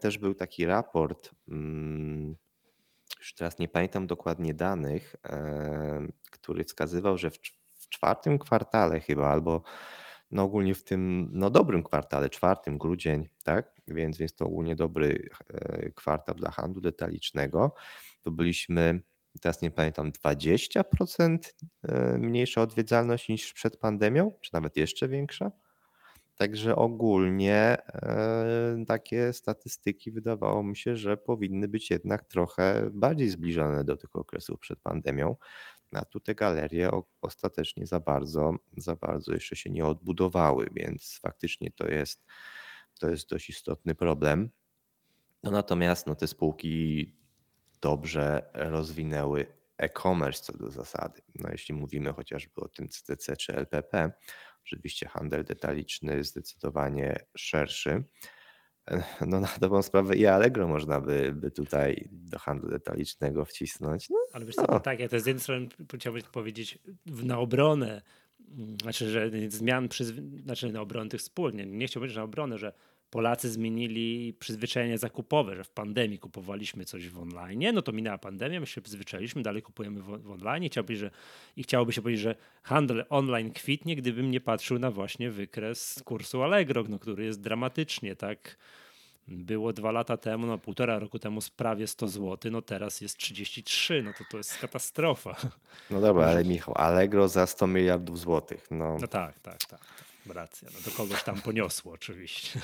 Też był taki raport, mm, już teraz nie pamiętam dokładnie danych, który wskazywał, że w czwartym kwartale chyba albo no ogólnie w tym no dobrym kwartale, czwartym, grudzień, tak? Więc jest to ogólnie dobry e, kwartał dla handlu detalicznego. To byliśmy, teraz nie pamiętam, 20% e, mniejsza odwiedzalność niż przed pandemią, czy nawet jeszcze większa. Także ogólnie e, takie statystyki wydawało mi się, że powinny być jednak trochę bardziej zbliżone do tych okresów przed pandemią. A tu te galerie ostatecznie za bardzo, za bardzo jeszcze się nie odbudowały, więc faktycznie to jest, to jest dość istotny problem. No natomiast no, te spółki dobrze rozwinęły e-commerce co do zasady. No, jeśli mówimy chociażby o tym CTC czy LPP, oczywiście handel detaliczny zdecydowanie szerszy. No na dobrą sprawę i Allegro można by, by tutaj do handlu detalicznego wcisnąć. No, Ale wiesz co, no. tak, ja to z jednej strony chciałbym powiedzieć na obronę, mm, znaczy, że zmian, przyzwy... znaczy na obronę tych spółek, nie, nie chciałbym powiedzieć na obronę, że Polacy zmienili przyzwyczajenia zakupowe, że w pandemii kupowaliśmy coś w online, no to minęła pandemia, my się przyzwyczailiśmy, dalej kupujemy w, w online. Chciałby, że, I chciałoby się powiedzieć, że handel online kwitnie, gdybym nie patrzył na właśnie wykres kursu Allegro, no, który jest dramatycznie tak było dwa lata temu, no półtora roku temu prawie 100 zł, no teraz jest 33, no to to jest katastrofa. No dobra, ale Michał, Allegro za 100 miliardów złotych. No, no tak, tak, tak. Racja, no to kogoś tam poniosło oczywiście.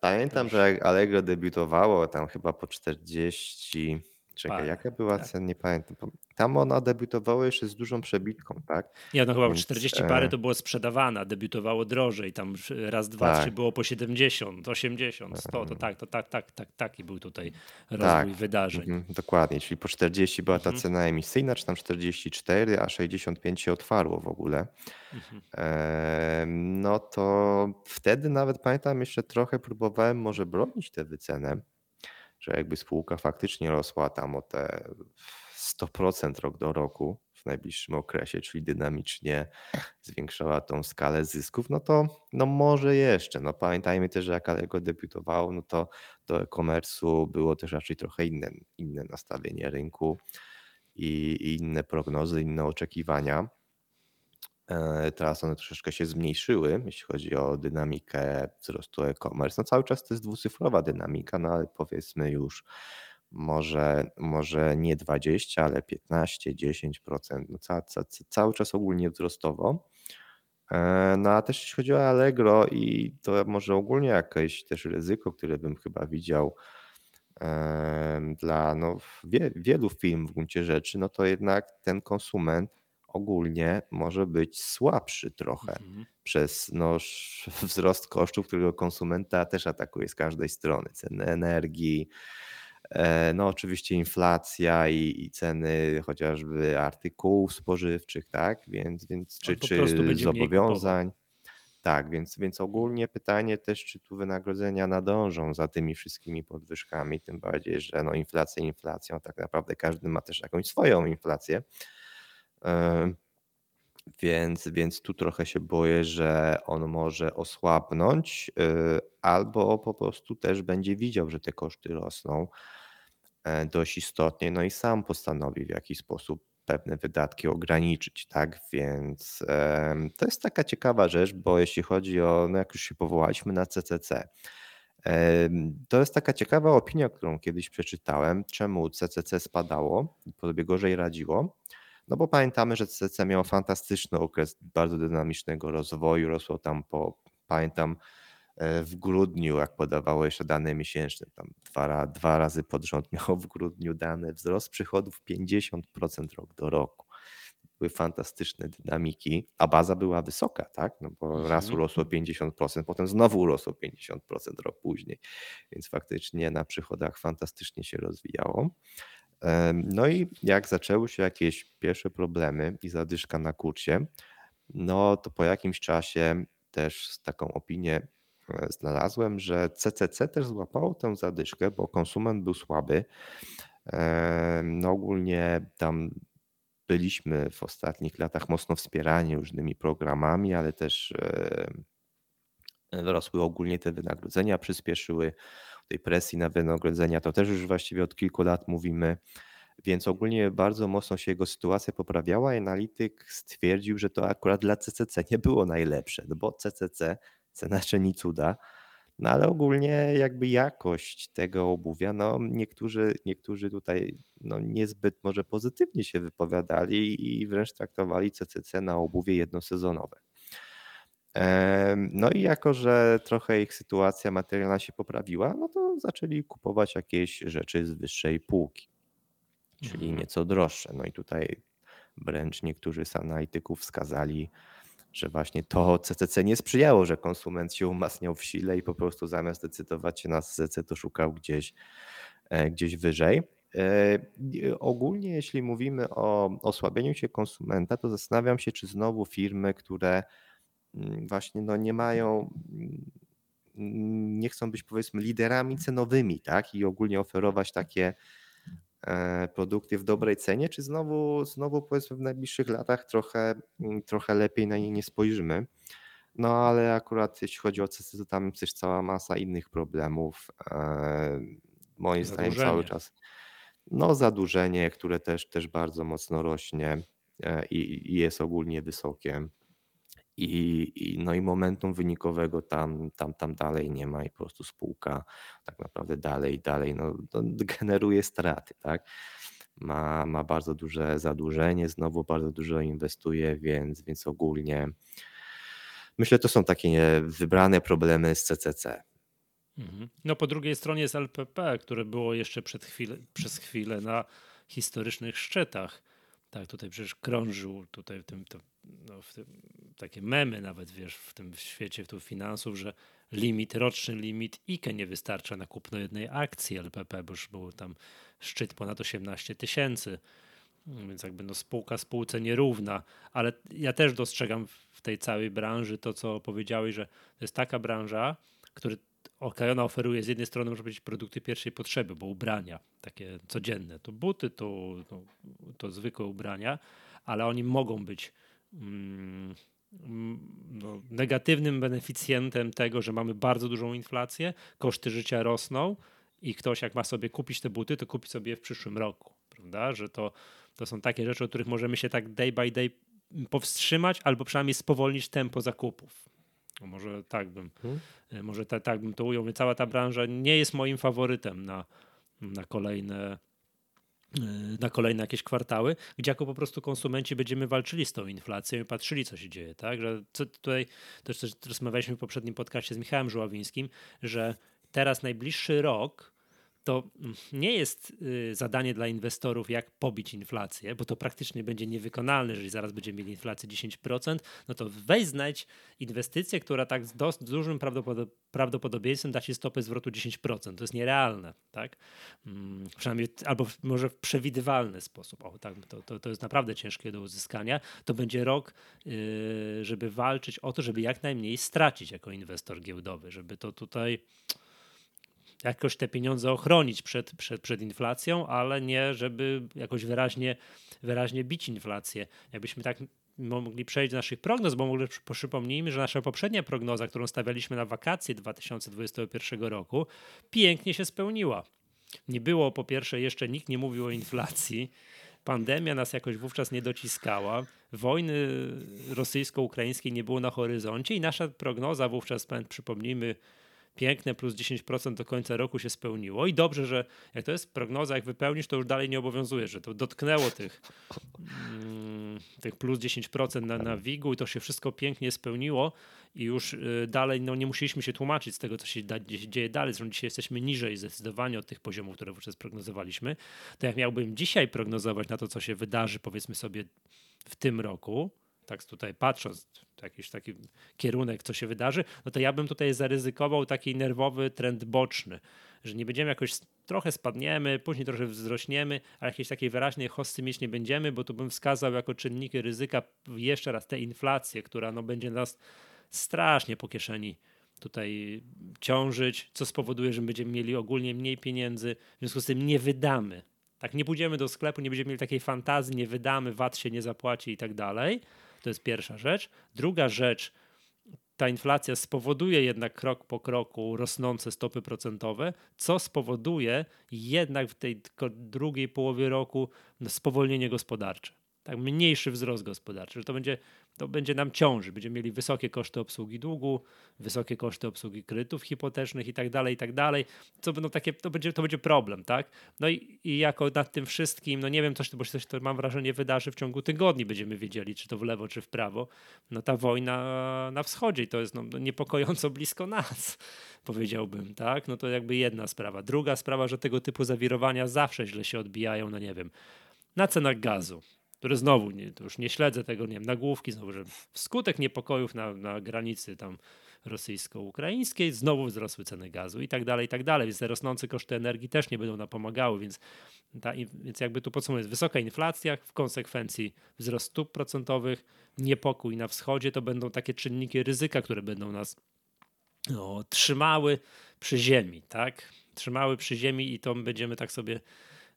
Pamiętam, że jak Allegro debiutowało tam chyba po 40 Czekaj, jaka była tak. cena? Nie pamiętam. Tam ona debiutowała jeszcze z dużą przebitką, tak? Ja no chyba Więc, 40 parę e, to było sprzedawane, debiutowało drożej, tam raz, dwa, tak. trzy było po 70, 80, 100, to tak, to tak, tak, tak, taki był tutaj rozwój tak. wydarzeń. Mhm, dokładnie, czyli po 40 była ta mhm. cena emisyjna, czy tam 44, a 65 się otwarło w ogóle. Mhm. E, no to wtedy nawet pamiętam, jeszcze trochę próbowałem może bronić tę wycenę, że jakby spółka faktycznie rosła tam o te 100% rok do roku w najbliższym okresie, czyli dynamicznie zwiększała tą skalę zysków, no to no może jeszcze. No pamiętajmy też, że jak Alego debiutowało, no to do e-commerce'u było też raczej trochę inne, inne nastawienie rynku i, i inne prognozy, inne oczekiwania. E, teraz one troszeczkę się zmniejszyły, jeśli chodzi o dynamikę wzrostu e-commerce. No cały czas to jest dwucyfrowa dynamika, no ale powiedzmy już może, może nie 20, ale 15, 10%. No ca, ca, cały czas ogólnie wzrostowo. E, no a też jeśli chodzi o Allegro i to może ogólnie jakieś też ryzyko, które bym chyba widział dla no, wie, wielu firm w gruncie rzeczy, no to jednak ten konsument ogólnie może być słabszy trochę mhm. przez no, wzrost kosztów, którego konsumenta też atakuje z każdej strony. Ceny energii, no oczywiście inflacja i, i ceny chociażby artykułów spożywczych, tak? Więc, więc czy, czy zobowiązań. Tak, więc, więc ogólnie pytanie też, czy tu wynagrodzenia nadążą za tymi wszystkimi podwyżkami, tym bardziej, że no inflacja inflacją, tak naprawdę każdy ma też jakąś swoją inflację. Więc, więc tu trochę się boję, że on może osłabnąć, y, albo po prostu też będzie widział, że te koszty rosną e, dość istotnie, no i sam postanowi w jakiś sposób pewne wydatki ograniczyć, tak? Więc to jest taka ciekawa rzecz, bo jeśli chodzi o, no jak już się powołaliśmy na CCC, to jest taka ciekawa opinia, którą kiedyś przeczytałem, czemu CCC spadało, sobie gorzej radziło. No bo pamiętamy, że CCC miał fantastyczny okres bardzo dynamicznego rozwoju, rosło tam po, pamiętam, e, w grudniu, jak podawało jeszcze dane miesięczne, tam dwa, dwa razy pod rząd miało w grudniu dane, wzrost przychodów 50% rok do roku. Były fantastyczne dynamiki, a baza była wysoka, tak? No bo mhm. raz urosło 50%, potem znowu urosło 50% rok później, więc faktycznie na przychodach fantastycznie się rozwijało. No i jak zaczęły się jakieś pierwsze problemy i zadyszka na kursie, no to po jakimś czasie też taką opinię e, znalazłem, że CCC też złapało tę zadyszkę, bo konsument był słaby. No ogólnie tam byliśmy w ostatnich latach mocno wspierani różnymi programami, ale też rosły ogólnie te wynagrodzenia, przyspieszyły tej presji na wynagrodzenia, to też już właściwie od kilku lat mówimy. Więc ogólnie bardzo mocno się jego sytuacja poprawiała analityk stwierdził, że to akurat dla CCC nie było najlepsze, no bo CCC cena czyni cuda, no ale ogólnie jakby jakość tego obuwia, no niektórzy, niektórzy tutaj no niezbyt może pozytywnie się wypowiadali i wręcz traktowali CCC na obuwie jednosezonowe. No i jako, że trochę ich sytuacja materialna się poprawiła, no to zaczęli kupować jakieś rzeczy z wyższej półki, czyli mhm. nieco droższe. No i tutaj wręcz niektórzy z analityków wskazali, że właśnie to CCC nie sprzyjało, że konsument się umacniał w sile i po prostu zamiast decydować się na CCC, to szukał gdzieś, e, gdzieś wyżej. E, ogólnie, jeśli mówimy o osłabieniu się konsumenta, to zastanawiam się, czy znowu firmy, które Mm, właśnie no nie mają, mm, nie chcą być powiedzmy liderami cenowymi, tak? I ogólnie oferować takie produkty w dobrej cenie, czy znowu, znowu powiedzmy w najbliższych latach trochę, mm, trochę lepiej na nie nie spojrzymy. No ale akurat jeśli chodzi o CC, to tam jest też cała masa innych problemów. E, moim zdaniem cały czas no zadłużenie, które też, też bardzo mocno rośnie e, i, i jest ogólnie wysokie i, i, no i momentum wynikowego tam, tam, tam dalej nie ma i po prostu spółka tak naprawdę dalej, dalej no, generuje straty, tak? Ma, ma bardzo duże zadłużenie, znowu bardzo dużo inwestuje, więc, więc ogólnie myślę, to są takie wybrane problemy z CCC. Mhm. No po drugiej stronie jest LPP, które było jeszcze chwilę, przez chwilę na historycznych szczytach. Tak, tutaj przecież krążył tutaj w tym, to, no, w tym takie memy nawet, wiesz, w tym świecie w finansów, że limit, roczny limit IKE nie wystarcza na kupno jednej akcji LPP, bo już był tam szczyt ponad 18 tysięcy. Więc jakby no spółka spółce nierówna, ale ja też dostrzegam w tej całej branży to, co powiedziałeś, że to jest taka branża, która Okajona oferuje z jednej strony może być produkty pierwszej potrzeby, bo ubrania takie codzienne, to buty, to, to, to zwykłe ubrania, ale oni mogą być no, negatywnym beneficjentem tego, że mamy bardzo dużą inflację, koszty życia rosną i ktoś jak ma sobie kupić te buty, to kupi sobie je w przyszłym roku, prawda? Że to, to są takie rzeczy, o których możemy się tak day by day powstrzymać albo przynajmniej spowolnić tempo zakupów. No może tak bym, hmm. może ta, tak bym to ujął. Cała ta branża nie jest moim faworytem na, na kolejne na kolejne jakieś kwartały, gdzie jako po prostu konsumenci będziemy walczyli z tą inflacją i patrzyli, co się dzieje, tak? Że tutaj też, też rozmawialiśmy w poprzednim podcaście z Michałem Żuławińskim, że teraz najbliższy rok to mm, nie jest y, zadanie dla inwestorów, jak pobić inflację, bo to praktycznie będzie niewykonalne, jeżeli zaraz będziemy mieli inflację 10%, no to weź znajdź inwestycję, która tak z dość dużym prawdopodobieństwem da ci stopę zwrotu 10%. To jest nierealne, tak? Hmm, przynajmniej, albo może w przewidywalny sposób. O, tak, to, to, to jest naprawdę ciężkie do uzyskania. To będzie rok, yy, żeby walczyć o to, żeby jak najmniej stracić jako inwestor giełdowy, żeby to tutaj jakoś te pieniądze ochronić przed, przed, przed inflacją, ale nie, żeby jakoś wyraźnie, wyraźnie bić inflację. Jakbyśmy tak mogli przejść do naszych prognoz, bo mogli, przypomnijmy, że nasza poprzednia prognoza, którą stawialiśmy na wakacje 2021 roku, pięknie się spełniła. Nie było, po pierwsze, jeszcze nikt nie mówił o inflacji. Pandemia nas jakoś wówczas nie dociskała. Wojny rosyjsko-ukraińskiej nie było na horyzoncie i nasza prognoza wówczas, przypomnijmy, piękne plus 10% do końca roku się spełniło i dobrze, że jak to jest prognoza, jak wypełnisz, to już dalej nie obowiązuje, że to dotknęło tych, mm, tych plus 10% na, na WIG-u i to się wszystko pięknie spełniło i już y, dalej no, nie musieliśmy się tłumaczyć z tego, co się da, dzieje dalej. Zresztą dzisiaj jesteśmy niżej zdecydowanie od tych poziomów, które wówczas prognozowaliśmy. To jak miałbym dzisiaj prognozować na to, co się wydarzy, powiedzmy sobie w tym roku, tak tutaj patrząc, jakiś taki kierunek, co się wydarzy, no to ja bym tutaj zaryzykował taki nerwowy trend boczny, że nie będziemy jakoś trochę spadniemy, później trochę wzrośniemy, ale jakiejś takiej wyraźnej hossy mieć nie będziemy, bo tu bym wskazał jako czynniki ryzyka jeszcze raz tę inflację, która no będzie nas strasznie po kieszeni tutaj ciążyć, co spowoduje, że będziemy mieli ogólnie mniej pieniędzy, w związku z tym nie wydamy. Tak, nie pójdziemy do sklepu, nie będziemy mieli takiej fantazji, nie wydamy, VAT się nie zapłaci i tak dalej. To jest pierwsza rzecz. Druga rzecz, ta inflacja spowoduje jednak krok po kroku rosnące stopy procentowe, co spowoduje jednak w tej drugiej połowie roku spowolnienie gospodarcze. Tak, mniejszy wzrost gospodarczy, że to będzie to będzie nam ciąży. Będziemy mieli wysokie koszty obsługi długu, wysokie koszty obsługi kredytów hipotecznych i tak dalej, i tak dalej. Co będą takie, to będzie, to będzie problem, tak? No i, i jako nad tym wszystkim, no nie wiem, coś, bo coś to mam wrażenie wydarzy w ciągu tygodni, będziemy wiedzieli, czy to w lewo, czy w prawo. No ta wojna na wschodzie to jest no, niepokojąco blisko nas, powiedziałbym, tak? No to jakby jedna sprawa. Druga sprawa, że tego typu zawirowania zawsze źle się odbijają, no nie wiem, na cenach gazu które znowu, nie, już nie śledzę tego, nie wiem, nagłówki, znowu, że wskutek niepokojów na, na granicy tam rosyjsko-ukraińskiej znowu wzrosły ceny gazu i tak dalej, i tak dalej, więc te rosnące koszty energii też nie będą napomagały, więc, ta, więc jakby tu podsumowując, wysoka inflacja, w konsekwencji wzrost stóp procentowych, niepokój na wschodzie, to będą takie czynniki ryzyka, które będą nas no, trzymały przy ziemi, tak? Trzymały przy ziemi i to będziemy tak sobie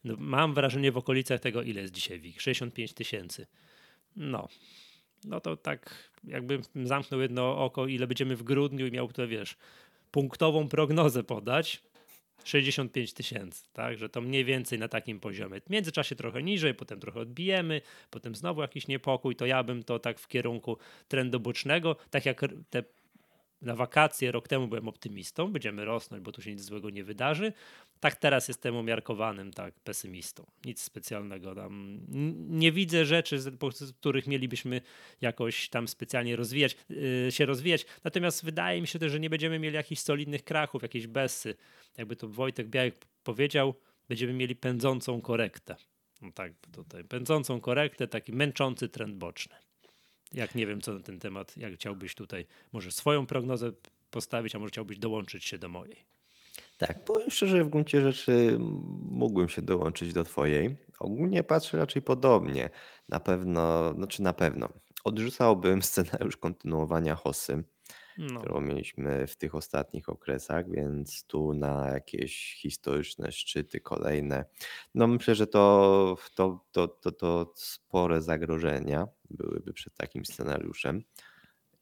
no, mam wrażenie w okolicach tego, ile jest dzisiaj WIG? 65 tysięcy. No. No to tak jakbym zamknął jedno oko, ile będziemy w grudniu i miał to, wiesz, punktową prognozę podać, 65 tysięcy, tak, że to mniej więcej na takim poziomie. W międzyczasie trochę niżej, potem trochę odbijemy, potem znowu jakiś niepokój, to ja bym to tak w kierunku trendu bocznego, tak jak te na wakacje rok temu byłem optymistą, będziemy rosnąć, bo tu się nic złego nie wydarzy. Tak teraz jestem umiarkowanym tak pesymistą. Nic specjalnego tam. Nie widzę rzeczy, z których mielibyśmy jakoś tam specjalnie rozwijać, yy, się rozwijać. Natomiast wydaje mi się też, że nie będziemy mieli jakichś solidnych krachów, jakiejś besy. Jakby to Wojtek Białek powiedział, będziemy mieli pędzącą korektę. No tak, tutaj pędzącą korektę, taki męczący trend boczny. Jak nie wiem, co na ten temat, jak chciałbyś tutaj może swoją prognozę postawić, a może chciałbyś dołączyć się do mojej. Tak, powiem szczerze, w gruncie rzeczy mógłbym się dołączyć do Twojej. Ogólnie patrzę raczej podobnie. Na pewno, znaczy na pewno, odrzucałbym scenariusz kontynuowania Hossy, no. którą mieliśmy w tych ostatnich okresach, więc tu na jakieś historyczne szczyty kolejne. No myślę, że to, to, to, to, to spore zagrożenia byłyby przed takim scenariuszem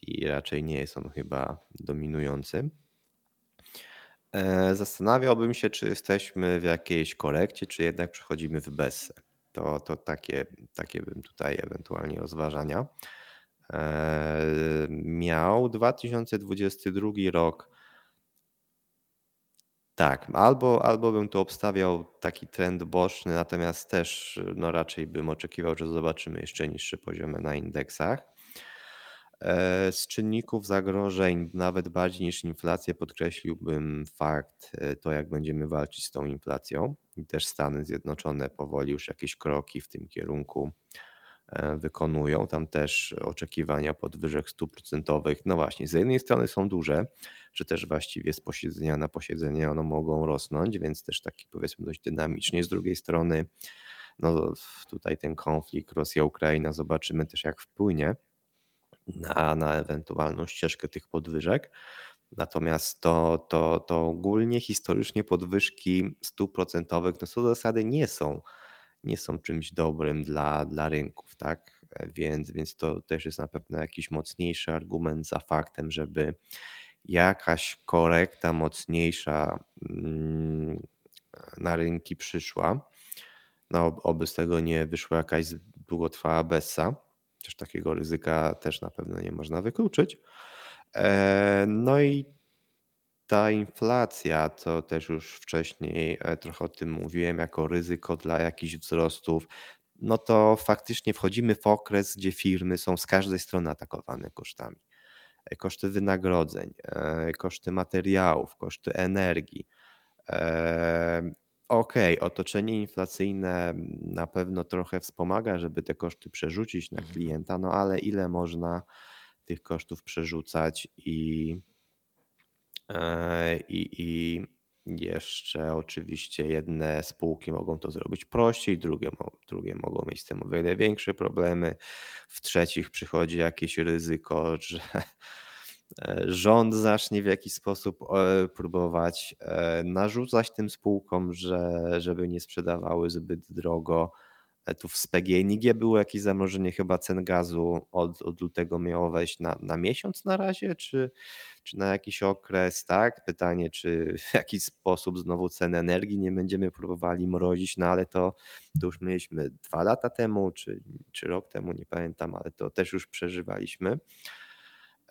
i raczej nie jest on chyba dominujący. E, zastanawiałbym się, czy jesteśmy w jakiejś korekcie, czy jednak przechodzimy w Bessę. To, to takie, takie bym tutaj ewentualnie rozważania. E, miał 2022 rok. Tak, albo, albo bym tu obstawiał taki trend boczny, natomiast też no raczej bym oczekiwał, że zobaczymy jeszcze niższe poziomy na indeksach. E, z czynników zagrożeń, nawet bardziej niż inflację, podkreśliłbym fakt, e, to jak będziemy walczyć z tą inflacją. I też Stany Zjednoczone powoli już jakieś kroki w tym kierunku wykonują. Tam też oczekiwania podwyżek stóp procentowych, no właśnie, z jednej strony są duże, czy też właściwie z posiedzenia na posiedzenie one mogą rosnąć, więc też taki powiedzmy dość dynamicznie. Z drugiej strony, no tutaj ten konflikt Rosja-Ukraina, zobaczymy też jak wpłynie na, na ewentualną ścieżkę tych podwyżek. Natomiast to, to, to ogólnie historycznie podwyżki stóp procentowych no co do zasady nie są, nie są czymś dobrym dla, dla rynków, tak? Więc, więc to też jest na pewno jakiś mocniejszy argument za faktem, żeby jakaś korekta mocniejsza mm, na rynki przyszła. No, oby z tego nie wyszła jakaś długotrwała bessa Chociaż takiego ryzyka też na pewno nie można wykluczyć. E, no i ta inflacja, to też już wcześniej e, trochę o tym mówiłem, jako ryzyko dla jakichś wzrostów, no to faktycznie wchodzimy w okres, gdzie firmy są z każdej strony atakowane kosztami. E, koszty wynagrodzeń, koszty materiałów, koszty energii. Okej, okay, otoczenie inflacyjne na pewno trochę wspomaga, żeby te koszty przerzucić na mhm. klienta, no ale ile można tych kosztów przerzucać i, e, i, i jeszcze oczywiście jedne spółki mogą to zrobić prościej, drugie, drugie mogą mieć z tym o wiele większe problemy. W trzecich przychodzi jakieś ryzyko, że E, rząd zacznie w jakiś sposób e, próbować e, narzucać tym spółkom, że, żeby nie sprzedawały zbyt drogo. Tu w PGNiG było jakieś zamrożenie chyba cen gazu od, od lutego miało wejść na, na miesiąc na razie, czy, czy na jakiś okres, tak? Pytanie, czy w jakiś sposób znowu ceny energii nie będziemy próbowali mrozić, no ale to, to już mieliśmy dwa lata temu, czy, czy rok temu, nie pamiętam, ale to też już przeżywaliśmy.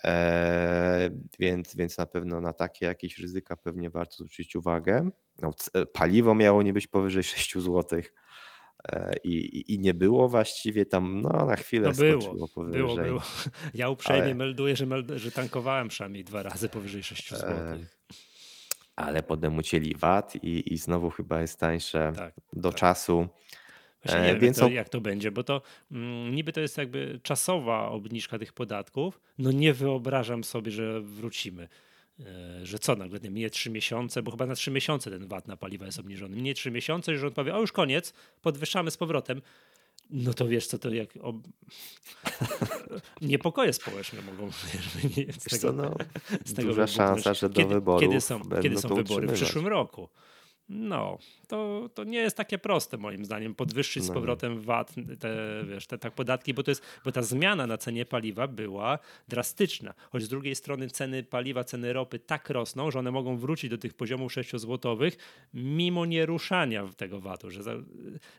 E, więc, więc na pewno na takie jakieś ryzyka pewnie warto zwrócić uwagę. No, paliwo miało nie być powyżej 6 zł. E, I, I nie było właściwie tam, no na chwilę no było, powyżej. Było, było. Ja uprzejmie ale... melduję, że, meld że tankowałem przynajmniej dwa razy powyżej 6 zł. Ale potem ucięli VAT i, i znowu chyba jest tańsze tak, do tak. czasu. Właśnie nie e, wiem, to, jak to będzie, bo to mm, niby to jest jakby czasowa obniżka tych podatków. No nie wyobrażam sobie, że wrócimy. E, że co nagle nie minie trzy miesiące, bo chyba na trzy miesiące ten VAT na paliwa jest obniżony. Minie trzy miesiące i rząd powie, o już koniec, podwyższamy z powrotem. No to wiesz co, to jak ob... niepokoje społeczne mogą z tego, co, no, z tego duża szansa, że do kiedy, wyborów kiedy są, kiedy są wybory? W przyszłym roku. No, to, to nie jest takie proste moim zdaniem podwyższyć no z powrotem VAT, te, wiesz, te tak podatki, bo to jest, bo ta zmiana na cenie paliwa była drastyczna. Choć z drugiej strony ceny paliwa, ceny ropy tak rosną, że one mogą wrócić do tych poziomów 6 złotowych mimo nieruszania tego VAT-u, że, za,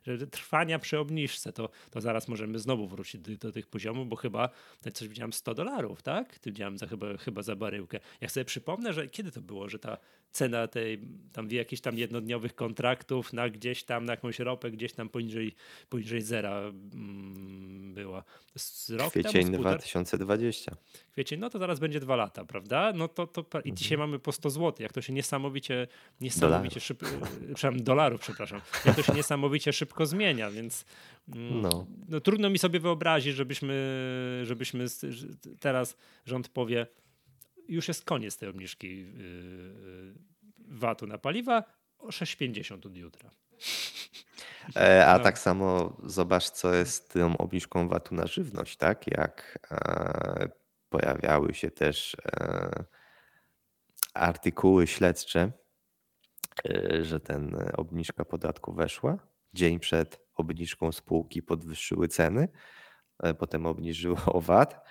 że trwania przy obniżce, to, to zaraz możemy znowu wrócić do, do tych poziomów, bo chyba coś widziałem 100 dolarów, tak? Ty widziałem za, chyba, chyba za baryłkę. Ja sobie przypomnę, że kiedy to było, że ta cena tej, tam jakichś tam jednodniowych kontraktów na gdzieś tam, na jakąś ropę, gdzieś tam poniżej, poniżej zera mm, była. Z rok Kwiecień temu, 2020. Kwiecień, no to zaraz będzie dwa lata, prawda? No to, to i dzisiaj mhm. mamy po 100 zł, jak to się niesamowicie, niesamowicie szybko, przepraszam, dolarów, przepraszam, jak to się niesamowicie szybko zmienia, więc mm, no. no trudno mi sobie wyobrazić, żebyśmy, żebyśmy teraz rząd powie, już jest koniec tej obniżki yy, VAT-u na paliwa o 6,50 od jutra. E, a no. tak samo zobacz, co jest z tą obniżką VAT-u na żywność, tak? Jak e, pojawiały się też e, artykuły śledcze, że ten obniżka podatku weszła. Dzień przed obniżką spółki podwyższyły ceny, potem obniżyło VAT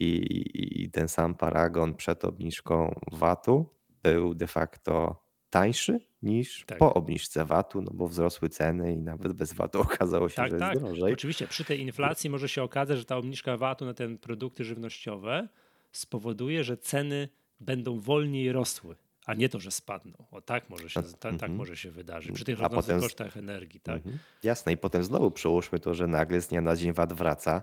i, i ten sam paragon przed obniżką VAT-u był de facto tańszy niż tak. po obniżce VAT-u, no bo wzrosły ceny i nawet bez VAT-u okazało się, tak, że tak. jest drożej. Oczywiście przy tej inflacji może się okazać, że ta obniżka VAT-u na te produkty żywnościowe spowoduje, że ceny będą wolniej rosły, a nie to, że spadną. O tak może się, tak, tak mhm. może się wydarzyć przy tych kosztach energii. Tak? Mhm. Jasne i potem znowu przełóżmy to, że nagle z dnia na dzień VAT wraca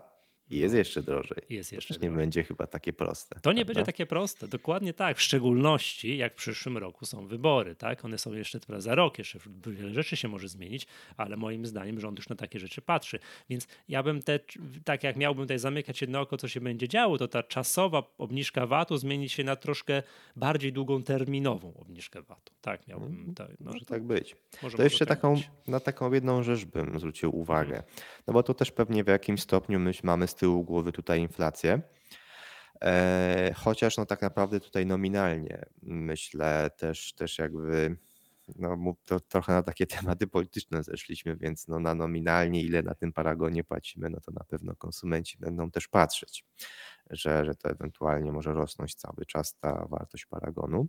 I jest jeszcze drożej. Jest jeszcze to nie drożej. będzie chyba takie proste. To nie prawda? będzie takie proste, dokładnie tak. W szczególności jak w przyszłym roku są wybory, tak? One są jeszcze teraz za rok, jeszcze wiele rzeczy się może zmienić, ale moim zdaniem rząd już na takie rzeczy patrzy. Więc ja bym te, tak jak miałbym tutaj zamykać jedno oko, co się będzie działo, to ta czasowa obniżka VAT-u zmieni się na troszkę bardziej długoterminową obniżkę VAT-u. Tak, miałbym. Mhm. Tak, Może może tak być. może, To jeszcze tak taką, na taką jedną rzecz bym zwrócił uwagę. Mhm. No bo to też pewnie w jakimś stopniu my mamy z tyłu głowy tutaj inflację. E, chociaż no tak naprawdę tutaj nominalnie myślę też, też jakby no to trochę na takie tematy polityczne zeszliśmy, więc no na nominalnie ile na tym paragonie płacimy, no to na pewno konsumenci będą też patrzeć, że, że to ewentualnie może rosnąć cały czas ta wartość paragonu.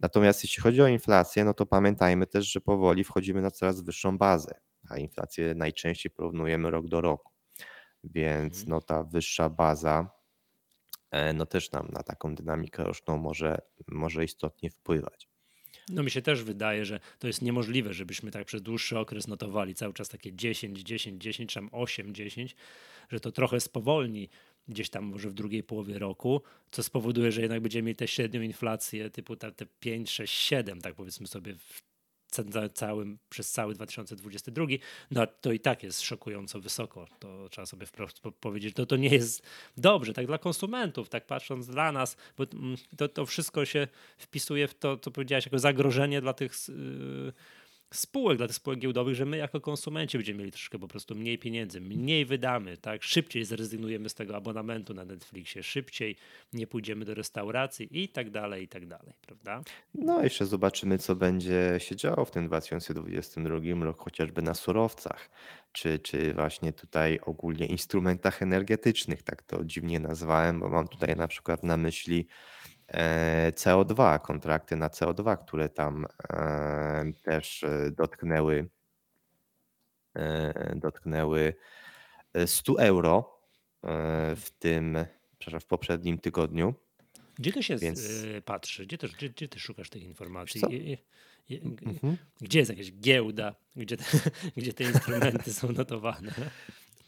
Natomiast jeśli chodzi o inflację, no to pamiętajmy też, że powoli wchodzimy na coraz wyższą bazę, a inflację najczęściej porównujemy rok do roku. Więc Mhm. no ta wyższa baza e, no też nam na taką dynamikę roczną może, może istotnie wpływać. No mi się też wydaje, że to jest niemożliwe, żebyśmy tak przez dłuższy okres notowali cały czas takie 10, 10, 10, czy tam 8, 10, że to trochę spowolni gdzieś tam może w drugiej połowie roku, co spowoduje, że jednak będziemy mieli tę średnią inflację typu te, te 5, 6, 7, tak powiedzmy sobie w całym, przez cały 2022, no to i tak jest szokująco wysoko. To trzeba sobie wprost po- powiedzieć. To, to nie jest dobrze, tak dla konsumentów, tak patrząc dla nas, bo mm, to, to wszystko się wpisuje w to, co powiedziałeś, jako zagrożenie dla tych yy, spółek, dla tych spółek giełdowych, że my jako konsumenci będziemy mieli troszkę po prostu mniej pieniędzy, mniej wydamy, tak? Szybciej zrezygnujemy z tego abonamentu na Netflixie, szybciej nie pójdziemy do restauracji i tak dalej, i tak dalej, prawda? No, jeszcze zobaczymy, co będzie się działo w tym 2022 roku, chociażby na surowcach, czy, czy właśnie tutaj ogólnie instrumentach energetycznych, tak to dziwnie nazwałem, bo mam tutaj na przykład na myśli CO2, kontrakty na CO2, które tam e, też e, dotknęły, e, dotknęły e, 100 euro e, w tym, przepraszam, w poprzednim tygodniu. Gdzie to się Więc- patrzy? Gdzie, to, gdzie, gdzie ty szukasz tych informacji? Mhm. Gdzie jest jakaś giełda? Gdzie te, gdzie te instrumenty są notowane?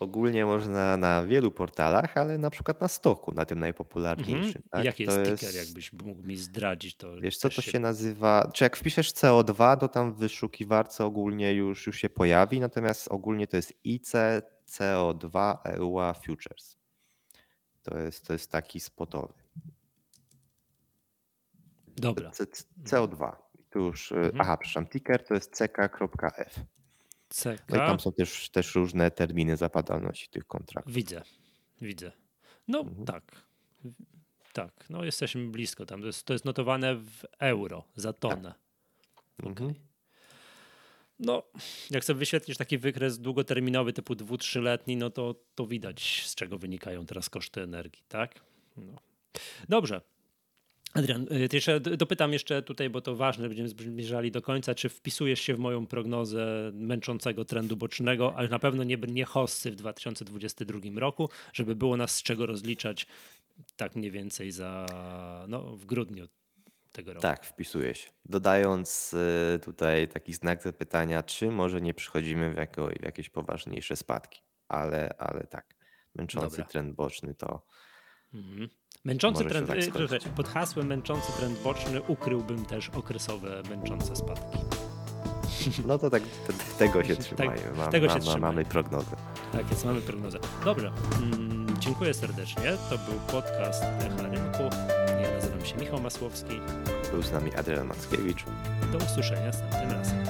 Ogólnie można na wielu portalach, ale na przykład na stoku, na tym Mhm. najpopularniejszym. I Tak? jaki To jest sticker, jakbyś mógł mi zdradzić? To Wiesz co, to się nazywa, czy jak wpiszesz CO2, to tam w wyszukiwarce ogólnie już, już się pojawi, natomiast ogólnie to jest IC CO2 EUA Futures. To jest, to jest taki spotowy. Dobra. C- C- CO2. I Tu już, y, Mhm. aha, przepraszam, ticker to jest ck.f. CK. No i tam są też, też różne terminy zapadalności tych kontraktów. Widzę, widzę. No Mhm. tak. Tak, no jesteśmy blisko tam. To jest, to jest notowane w euro za tonę. Mhm. No, jak sobie wyświetlisz taki wykres długoterminowy typu dwu, trzyletni, no to, to widać z czego wynikają teraz koszty energii, tak? No. Dobrze. Adrian, y, ty jeszcze dopytam jeszcze tutaj, bo to ważne, będziemy zbliżali do końca, czy wpisujesz się w moją prognozę męczącego trendu bocznego, ale na pewno nie, nie hossy w 2022 roku, żeby było nas z czego rozliczać tak mniej więcej za, no, w grudniu tego roku. Tak, wpisuje się. Dodając y, tutaj taki znak zapytania, czy może nie przychodzimy w, jako, w jakieś poważniejsze spadki. Ale, ale tak, męczący Dobra. trend boczny to Mhm. Męczący Może trend, tak y, pod hasłem męczący trend boczny ukryłbym też okresowe męczące spadki. no to tak te, tego się trzymajmy. Ma, tego się ma, ma, trzymajmy. mamy prognozę. Tak jest, mamy prognozę. Dobrze, mm, dziękuję serdecznie. To był podcast Echa Rynku. Ja nazywam się Michał Masłowski. Był z nami Adrian Mackiewicz. Do usłyszenia następnym razem.